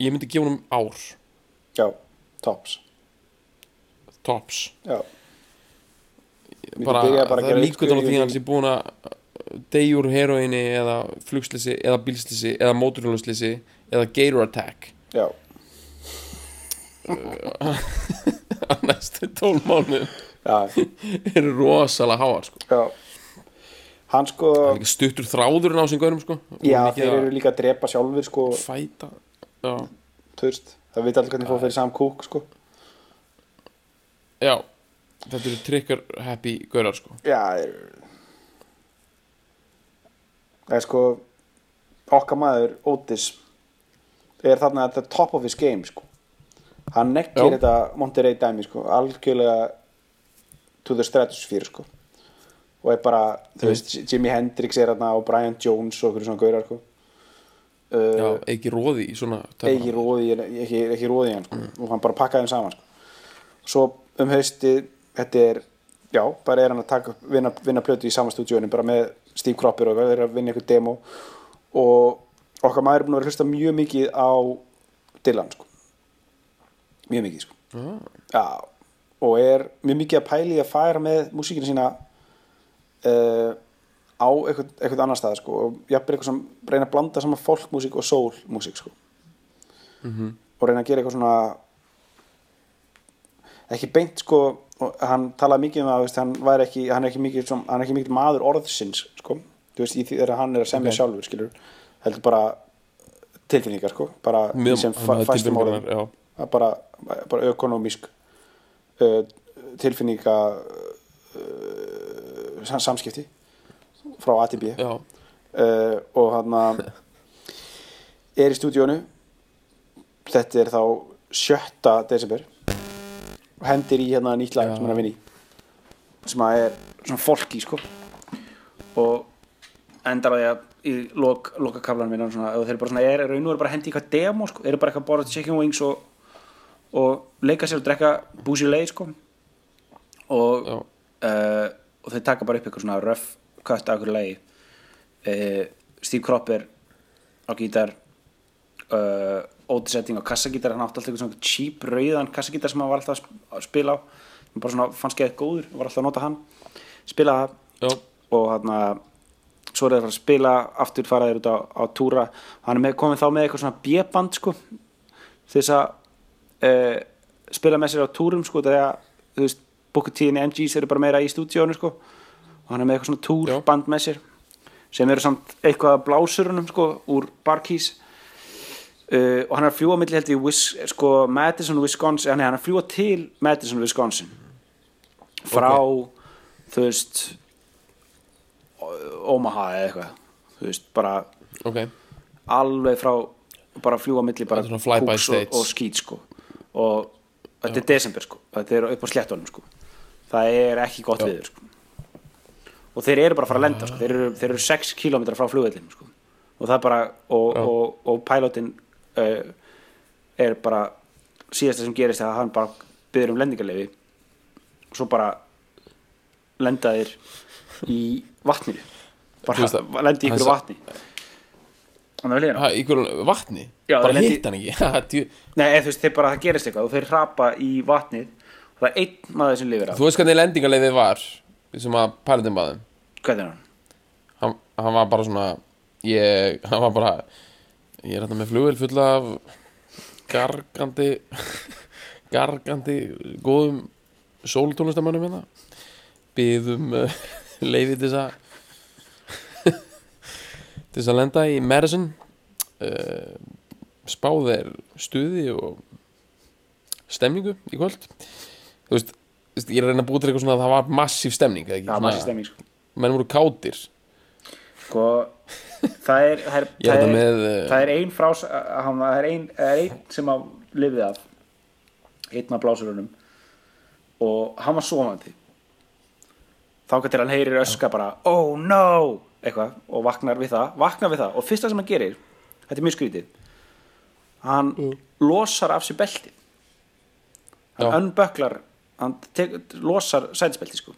Ég myndi gefa honum ár. Já, tops. Tops. Já, bara, bara að það er líkut á því að hann sé búin að deyja úr heroinni eða flugslýsi eða bílslýsi eða móturhjóluslýsi eða gator attack. Já, á næstu tól mánu já, eru rosalega háar sko. já. Hann sko, er stuttur þráðurinn á sem gaurum sko. já, þeir eru líka að drepa sjálfur sko, fæta já, þú veist Það veit allir hvernig fór fyrir Sam Cooke sko. Já þetta eru trigger happy gaurar sko. Já, Það er sko okkar maður Otis er þarna at the top of his game sko hann nekkir Já. þetta Monterey dæmi sko algjörlega to the stratosphere sko og er bara, þú veist, Jimi Hendrix er þarna og Brian Jones og okkur svona gaurar sko Já, uh, ekki róði í svona ekki róði ekki, ekki róði í hann sko. og hann bara pakkaði þeim saman sko. svo um haustið þetta er, já, bara er hann að taka vinna, vinna plötu í sama stúdíunum bara með Steve Cropper og þeir eru að vinna eitthvað demo og okkar maður er búin að vera hlusta mjög mikið á Dylan sko. mjög mikið sko. já, og er mjög mikið að pæli að færa með músíkina sína uh, á eitthvað, eitthvað annar stað sko, og jafnvel eitthvað sem reyna að blanda saman folkmúsík og soulmúsík sko. og reyna að gera eitthvað svona ekki beint sko hann talaði mikið um að veist, hann, ekki, hann er ekki mikið, som, hann er ekki mikið maður orðsins sko, þú veist, þegar hann er að semja sjálfur skilur, heldur bara tilfinningar sko, bara í sem fæstum orðum. bara, bara ökonomísk uh, tilfinninga uh, sam- samskipti frá A til B. Já, uh, og hann er í stúdíónu þetta er þá 7. desember og hendir í hérna nýtt lag sem hann er að vinna í. Sem að er svona folky sko. Og endar á því að í lok, lokakaflan minna svona, og þeir eru bara svona, er, raun og er bara að hendi í eitthvað demo sko, eru bara eitthvað að borða chicken wings og, og leika sér og drekka boozy lay sko. Og uh, og þeir taka bara upp eitthvað svona röff kött af einhverju lagi. Uh, Steve Cropper á gítar uh, Otis Redding á kassagítar hann átti alltaf eitthvað svona cheap rauðan kassagítar sem hann var alltaf að sp- að spila á. Hann bara svona fannst geðið góður var alltaf að nota hann. Spila það. Og hann að svo er það að spila aftur fara þeir út á, á túra. Hann er með, komið þá með eitthvað svona B-band sko þess að uh, spila með sér á túrum sko þegar þú veist and MGs eru bara meira í stúdíónu sko. Og hann er með eitthvað svona túrband með sér sem eru samt eitthvað af blásurunum sko úr Barkeys uh, og hann er að fljúa milli held í Wis, sko, Madison, Wisconsin hann er hann er að fljúa til Madison, Wisconsin. Frá þú veist Omaha eða eitthvað. Þú veist, bara ok. alveg frá bara fljúa milli bara kúks og, og skít sko. Og þetta er desember sko. Þetta er upp á sléttunum sko. Það er ekki gott viður sko. Og þeir eru bara að fara að lenda sko. þeir, eru, þeir eru 6 km frá sko. og það er bara og, og, og pilotin uh, er bara síðasta sem gerist er að hann bara byrður um lendingarleifi og svo bara lenda þeir í vatninu bara lendi í ykkur vatni. Þannig að hverjum vatni? Já, bara hitt hann ekki? Nei, eða, þú veist, þeir bara það gerist eitthvað og þeir hrapa í vatnið og það er einn maður sem lifir af. Þú veist hvernig lendingarleiðið var sem að pælutin baðum Hvernig er hann, hann var bara svona ég, hann var bara ég er þetta með flugvél fulla af gargandi gargandi góðum sóltónlistamönnum hérna byðum uh, leiði til þess að til þess að lenda í Madison uh, spáð er stuði og stemningu í kvöld þú veist, ég er að reyna að búið til eitthvað svona að það var massíf stemning eða ekki? Svona- massi stemming sko. menn voru kátir sko það er það er, er það er, með, eh, það er ein frás hann, það er ein, er ein sem að lifið af einn af blásurunum og hann var sofandi. Þá getur hann heyrir öska bara oh no! Eitthvað og vaknar við það vaknar við það. Og fyrsta sem hann gerir þetta er mjög skrítið hann losar af sér beltið. Hann Já. unböklar hann tek, losar sætisbeltið sko.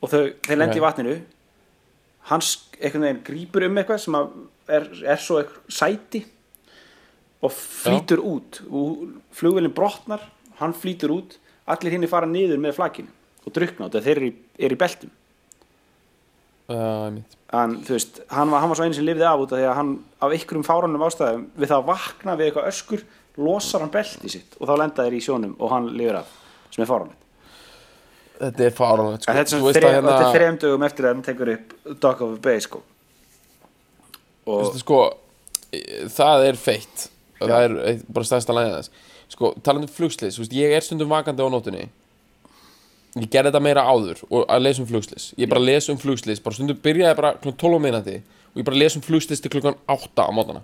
Og þau, þeir lendi í Ok. vatninu hann sk- einhvern veginn grípur um eitthvað sem er, er svo eitthvað sæti og flýtur út. Og flugvelin brotnar hann flýtur út, allir hinn fara niður með flakinu og drukna út þeir eru í, er í beltum. Uh, en þú veist, hann var, hann var svo einu sem lifði af út af því að hann af einhverjum fáránum ástæðum við það að vakna við eitthvað öskur losar hann beltið sitt og þá lenda þeir í sjónum og hann lifir af, sem er fáránlegt Þetta er fáránlegt sko. Þetta er hérna, þetta er þrejum dögum eftir að hann tekur upp Dog of a Bay sko. Og veistu, sko, e- Það er feitt. Og Það er eitt, bara stærsta lægið þess Sko, talandi um flugslis veist, Ég er stundum vakandi á nótunni Ég gerði þetta meira áður og að lesa um flugslis Ég bara lesa um flugslis bara stundum byrjaði bara klukkan 12 á minnati og ég bara lesa um flugslis til klukkan 8 á mótana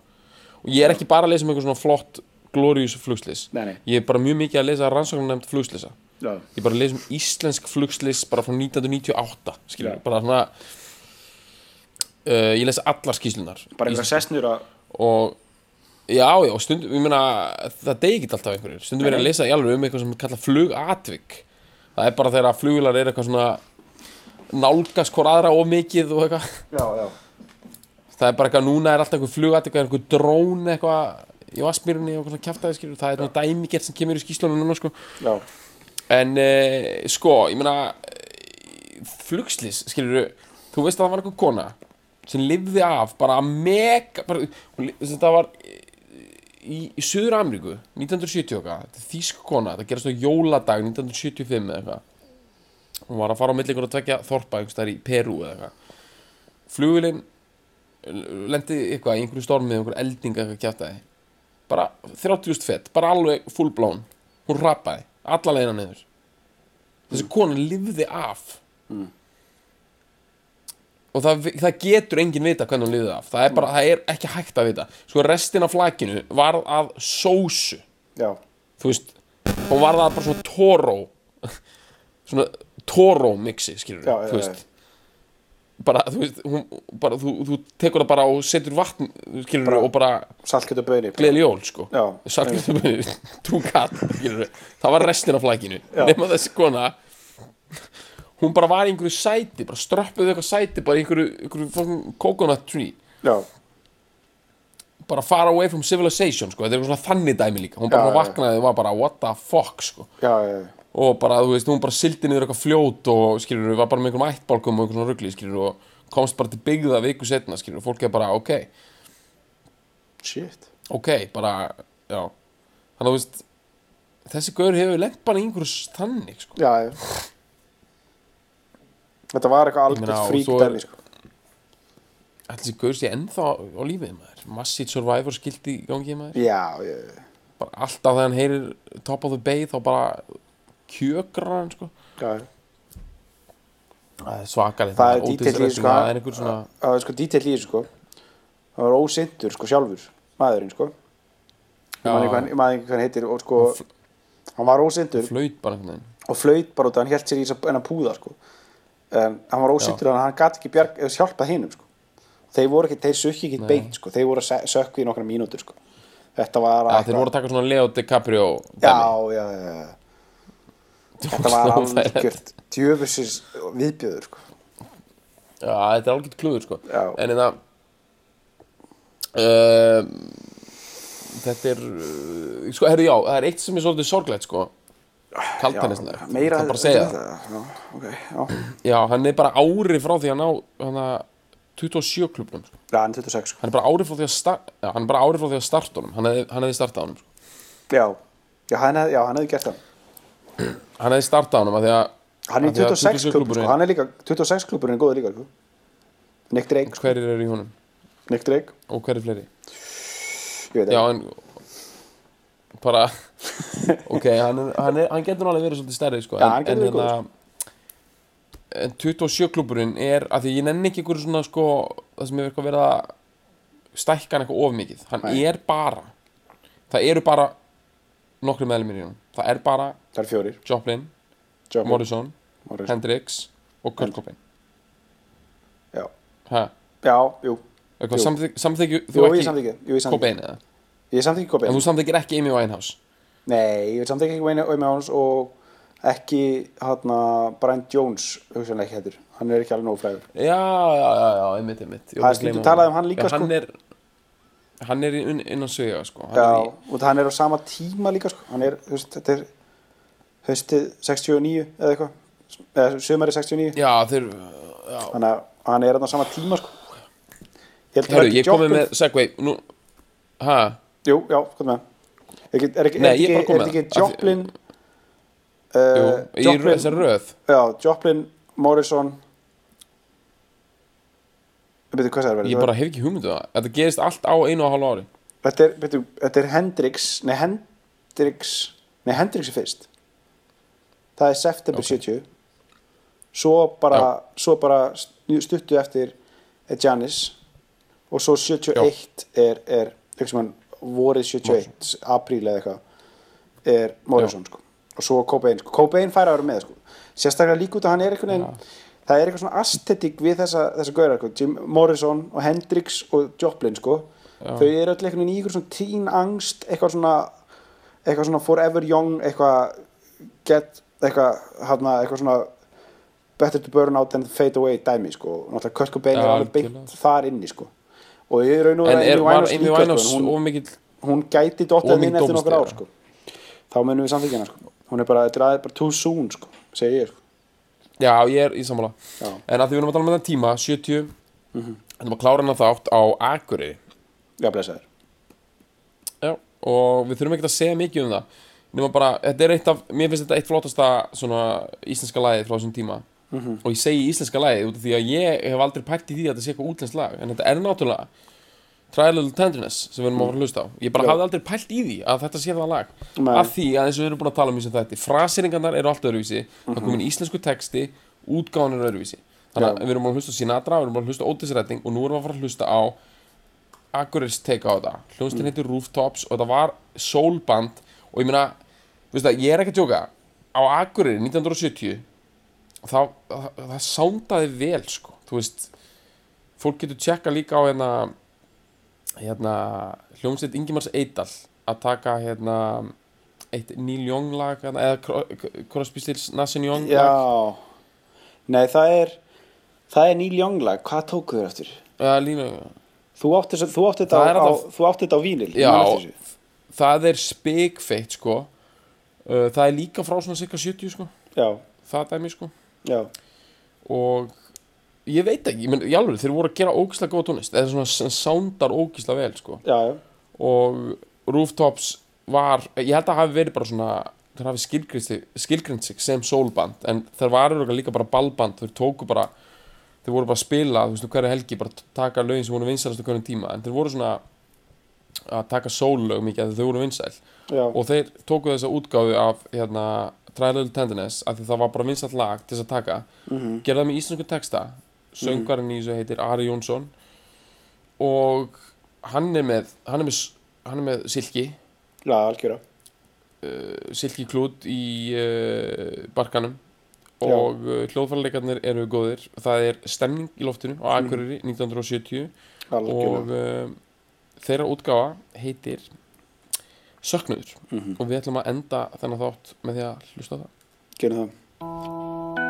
og ég er ekki bara að lesa um eitthvað svona flott glorious flugslis Nei, nei. ég er bara mjög mikið að lesa rannsóknar nefnd flugslisa já, ég bara les um íslensk flugslis bara frá 1998 skilur, bara svona uh, ég les allar skýslunar bara einhverja sessnur að og já, já, stundum, ég meina það degi ekki alltaf einhverjir, stundum verið að lesa í alveg um eitthvað sem kalla flugatvik það er bara þegar að flugular er eitthvað svona nálgast hvort aðra of mikið og eitthvað. Það er bara eitthvað, núna er alltaf einhver flugatvik einhver drón eitthvað í Vassmýrunni og eitthvað svona skilur, það er svona dæmigert sem kemur í skýslunum núna sko. Já, En uh, sko, ég meina flugslis, skilur þú veist að það var einhver kona sem lifði af bara mega bara, hún li- þetta var í, í Suður Ameríku 1970 okkar, þetta er þýsk kona þetta gerast á jóladag 1975 eða eitthvað. Hún var að fara á milli einhverja tvekja þorpa einhvers þar í Perú eða eitthvað. Flugulinn lendi eitthvað í einhverju stormið einhverju elding eitthvað kjátaði bara 30.000 fett, bara alveg full blown. Hún rapaði, alla leiðina niður. Þessi kona lifði af. Og það, það getur enginn vita hvernig hún lifði af. Það er bara, það er ekki hægt að vita. Sko restin af flakinu var að sósu. Já, þú veist, hún var það bara svona tóró svona tóró mixi, skilur þú veist bara, þú veist, hún, bara, þú, þú tekur það bara og setur vatn, skilur Bara- og bara saltkjöt og bönir gleðli jól, sko. Já. Saltkjöldabunni, trú katt, skilur það var restin af flækinu, nema þessi kona hún bara var í einhverju sæti, bara ströppuðu eitthvað sæti bara í einhverju, einhverju coconut tree. Já, bara far away from civilization, sko, þetta er svona þannig dæmi líka, hún bara Já, vaknaði og var bara what the fuck, sko. Já. Og bara, þú veist, hún bara sildi niður eitthvað fljót og skilur, var bara með einhverjum ættbálkum og einhverjum svona rugli, skilur, og komst bara til byggða viku setna, skilur, og fólk er bara, ok, shit. Ok, bara, já. Þannig að, þú veist, þessi gaur hefur lent bara í einhverju s- þannig, sko. Já, já. Þetta var eitthvað Ég meina, algjört og frík svo er- dæmi sko. Þessi gaur sé ennþá á lífið, maður. Massið Survivor skildi í gangi, maður. Já, bara alltaf þegar hann heyrir Top of the Bay, þá bara kjökrar hann, sko. Já. Það er svakari, Það er ódýrst detail í, refsing, sko, það er einhver svona það var sko detail í sko. Það var ósindur sko sjálfur maðurinn sko. Hvað hann heitir og sko hann var ósindur flaut bara einhvern veginn. Og flaut bara út af hann held sér í að púða sko. En hann var ósindur að hann gat ekki bjarg, hjálpað hinum sko. Þeir voru ekki, þeir sökki ekki beint sko. Þeir voru að sökkva í nokkra mínútur sko. Þetta var Já, þeir voru að taka svona Leo DiCaprio já, já, já, já. Þetta var algjört djöfusins viðbjöður sko. Já, þetta er algjört klúður sko. Já. En þetta uh, Þetta er uh, Sko, herru, já, það er eitt sem er svolítið sorglegt sko. Kaltanislega meira Það bara að segja það. það já, ok, já, Já, hann er bara ári frá því að ná hann að 27 klubnum sko. já, hann er 26 sko. Hann er bara ári frá því að starta Já, hann bara ári frá því að starta honum. Hann hefði, hefði startað honum sko. já, já, hann hefði, hefði gert það Hann hefði startað honum að því að hann er að 26 klubur sko, 26 hann er líka 26 klubur er góður líka sko. Nick Drake, sko. Hverjir eru í honum? Nick Drake. Og hverjir fleiri? Ég veit Já, ekki, en bara ok, hann, er, hann, er, hann getur alveg verið svolítið stærri sko, Já, en, hann getur en, verið góður, hérna, en 27 klúburinn er að því ég nenni ekki ykkur svona sko, það sem er verið að stækka hann eitthvað of mikið. Hann Nei. er bara það eru bara nokkri meðlumir í hann það er bara það er fjórir. Joplin, Joplin, Morrison, Morrison. Hendrix og Kurt Cobain. Já, ha, já, jú. Samþyk, þú ekki ég Cobain eða? Ég samþykki en Cobain þú samþykir ekki Amy Winehouse? Nei, ég samþykki ekki Wayne Winehouse og ekki hérna Brian Jones hugsanlega ekki hættur hann er ekki alveg nógu frægur. Já, já, já, já, einmitt, einmitt. Það er var að honum. um hann líka, Já, hann sko. er, hann er inn, innan svega, sko hann Já, er í, hann er á sama tíma líka sko. hann er, þú veist, þetta er haustið 69 eða eitthvað eða sömari 69 Já, þeir já. þannig að hann er á sama tíma sko. Ég að ég komið með Segway Nú, ha, Jú, já, hvað með Er ekki, er ekki, er er er. Joplin jú, uh, í þessari röð Já, Joplin, Morrison Byrju, hvað sagði Ég bara hef ekki hugmyndu það. Þetta gerist allt á einu og hálfu ári. Þetta er, byrju, þetta er Hendrix Nei, Hendrix Nei, Hendrix er fyrst. Það er september Ok. 70 Svo bara, svo bara stuttu eftir er Janis. Og svo 71 er, er eitthvað sem hann vorið 71 apríl eða eitthvað er Morrison sko. og svo Cobain sko. Cobain fær að vera með sko. sérstaklega líka út að hann er einhvern veginn það er eitthvað svona aesthetic við þessa, þessa gauðar sko. Jim Morrison og Hendrix og Joplin sko. þau eru öll einhvern veginn í ykkur svona teen angst eitthvað svona eitthvað svona forever young eitthvað get eitthvað hana, eitthvað svona better to burn out than fade away dæmi sko. Og náttúrulega Kurt Cobain Já, er alveg beint þar inni sko. Og ég raun og er, var Winehouse Amy Winehouse sko, of hún, mikill hún gæti dottið of inn mikill eftir nokkur ár sko. Þá munum við samþykja hana sko. Hún er bara, þetta er bara too soon sko segi ég sko Já, ég er í sammála. Já. En að því við erum að tala um þetta tíma, 70 mm -hmm. að klára hana þátt á Akureyri. Já, blessaður. Já, og við þurfum ekkert að segja mikið um það. Nema bara, þetta er eitt af mér finnst þetta eitt flottasta svona íslenska lagið frá þessum tíma. Og ég segi íslenska lagið út af því að ég hef aldrei pælt í því að þetta sé eitthvað útlenskt lag en þetta er náttúrulega Try a Little Tenderness sem við erum að fara að hlusta á. Ég bara hafði aldrei pælt í því að þetta sé það lag. Nei. af því að eins og við erum búin að tala um í sem þetta fraseringarnar eru allt öðruvísi það komin íslensku texti, útgáðan er öðruvísi. Þannig að við erum að hlusta á Sinatra við erum að hlusta á Otis Redding og nú erum við að fara að hlusta á Akureyrs take á þetta. Hljónstin Mm. heitir Rooftops og þetta var soulband og ég meina, það, ég er ekki að tjóka á Akureyri 1970 það, það, það sándaði vel sko, þú veist fólk getur tjekka líka á hérna hérna hljómsveit Ingimars Eidal að taka hérna eitt Neil Young lag hérna, eða Cro- Crosby, Stills, Nash Young lag. Já, nei það er það er Neil Young lag, hvað tóku þau eftir? eða lína Þú átti, þetta á, er á, þetta á vínil Já. það er spikfeitt sko. Uh, það er líka frá svona cirka 70 sko. Já, það dæmi sko. Já, og ég veit ekki, ég menn, í alveg þeir voru að gera ógislega góða tónlist. Eða svona sem sándar ógislega vel sko. Já, já, og Rooftops var, ég held að hafi verið bara svona þeir hafi skilgrind sig, sem soulband en þeir varu örugglega líka bara ballband. Þeir tóku bara, þeir voru bara að spila þú veist, hverju helgi, bara taka lögin sem voru vinsalast á hverjum tíma, en þeir voru svona að taka soul-lög mikið því þau voru vinsæl. Já, og þeir tóku þessa útgáfu af hérna, Try Little Tenderness af því það var bara vinsalt lag til þess að taka. Mhm. gerða það með íslensku texta söngvarinn í þessu heitir Ari Jónsson. Og hann er með hann er með, hann er með silki. Já, algjöra silki klút í uh, barkanum. Og uh, hljóðfærleikarnir eru góðir. Það er stemning í loftinu á Akureyri 1970 algjöra, og uh, þeirra útgáfa heitir Söknuður. Og við ætlum að enda þennan þátt með því að hlusta það. Gerum það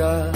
að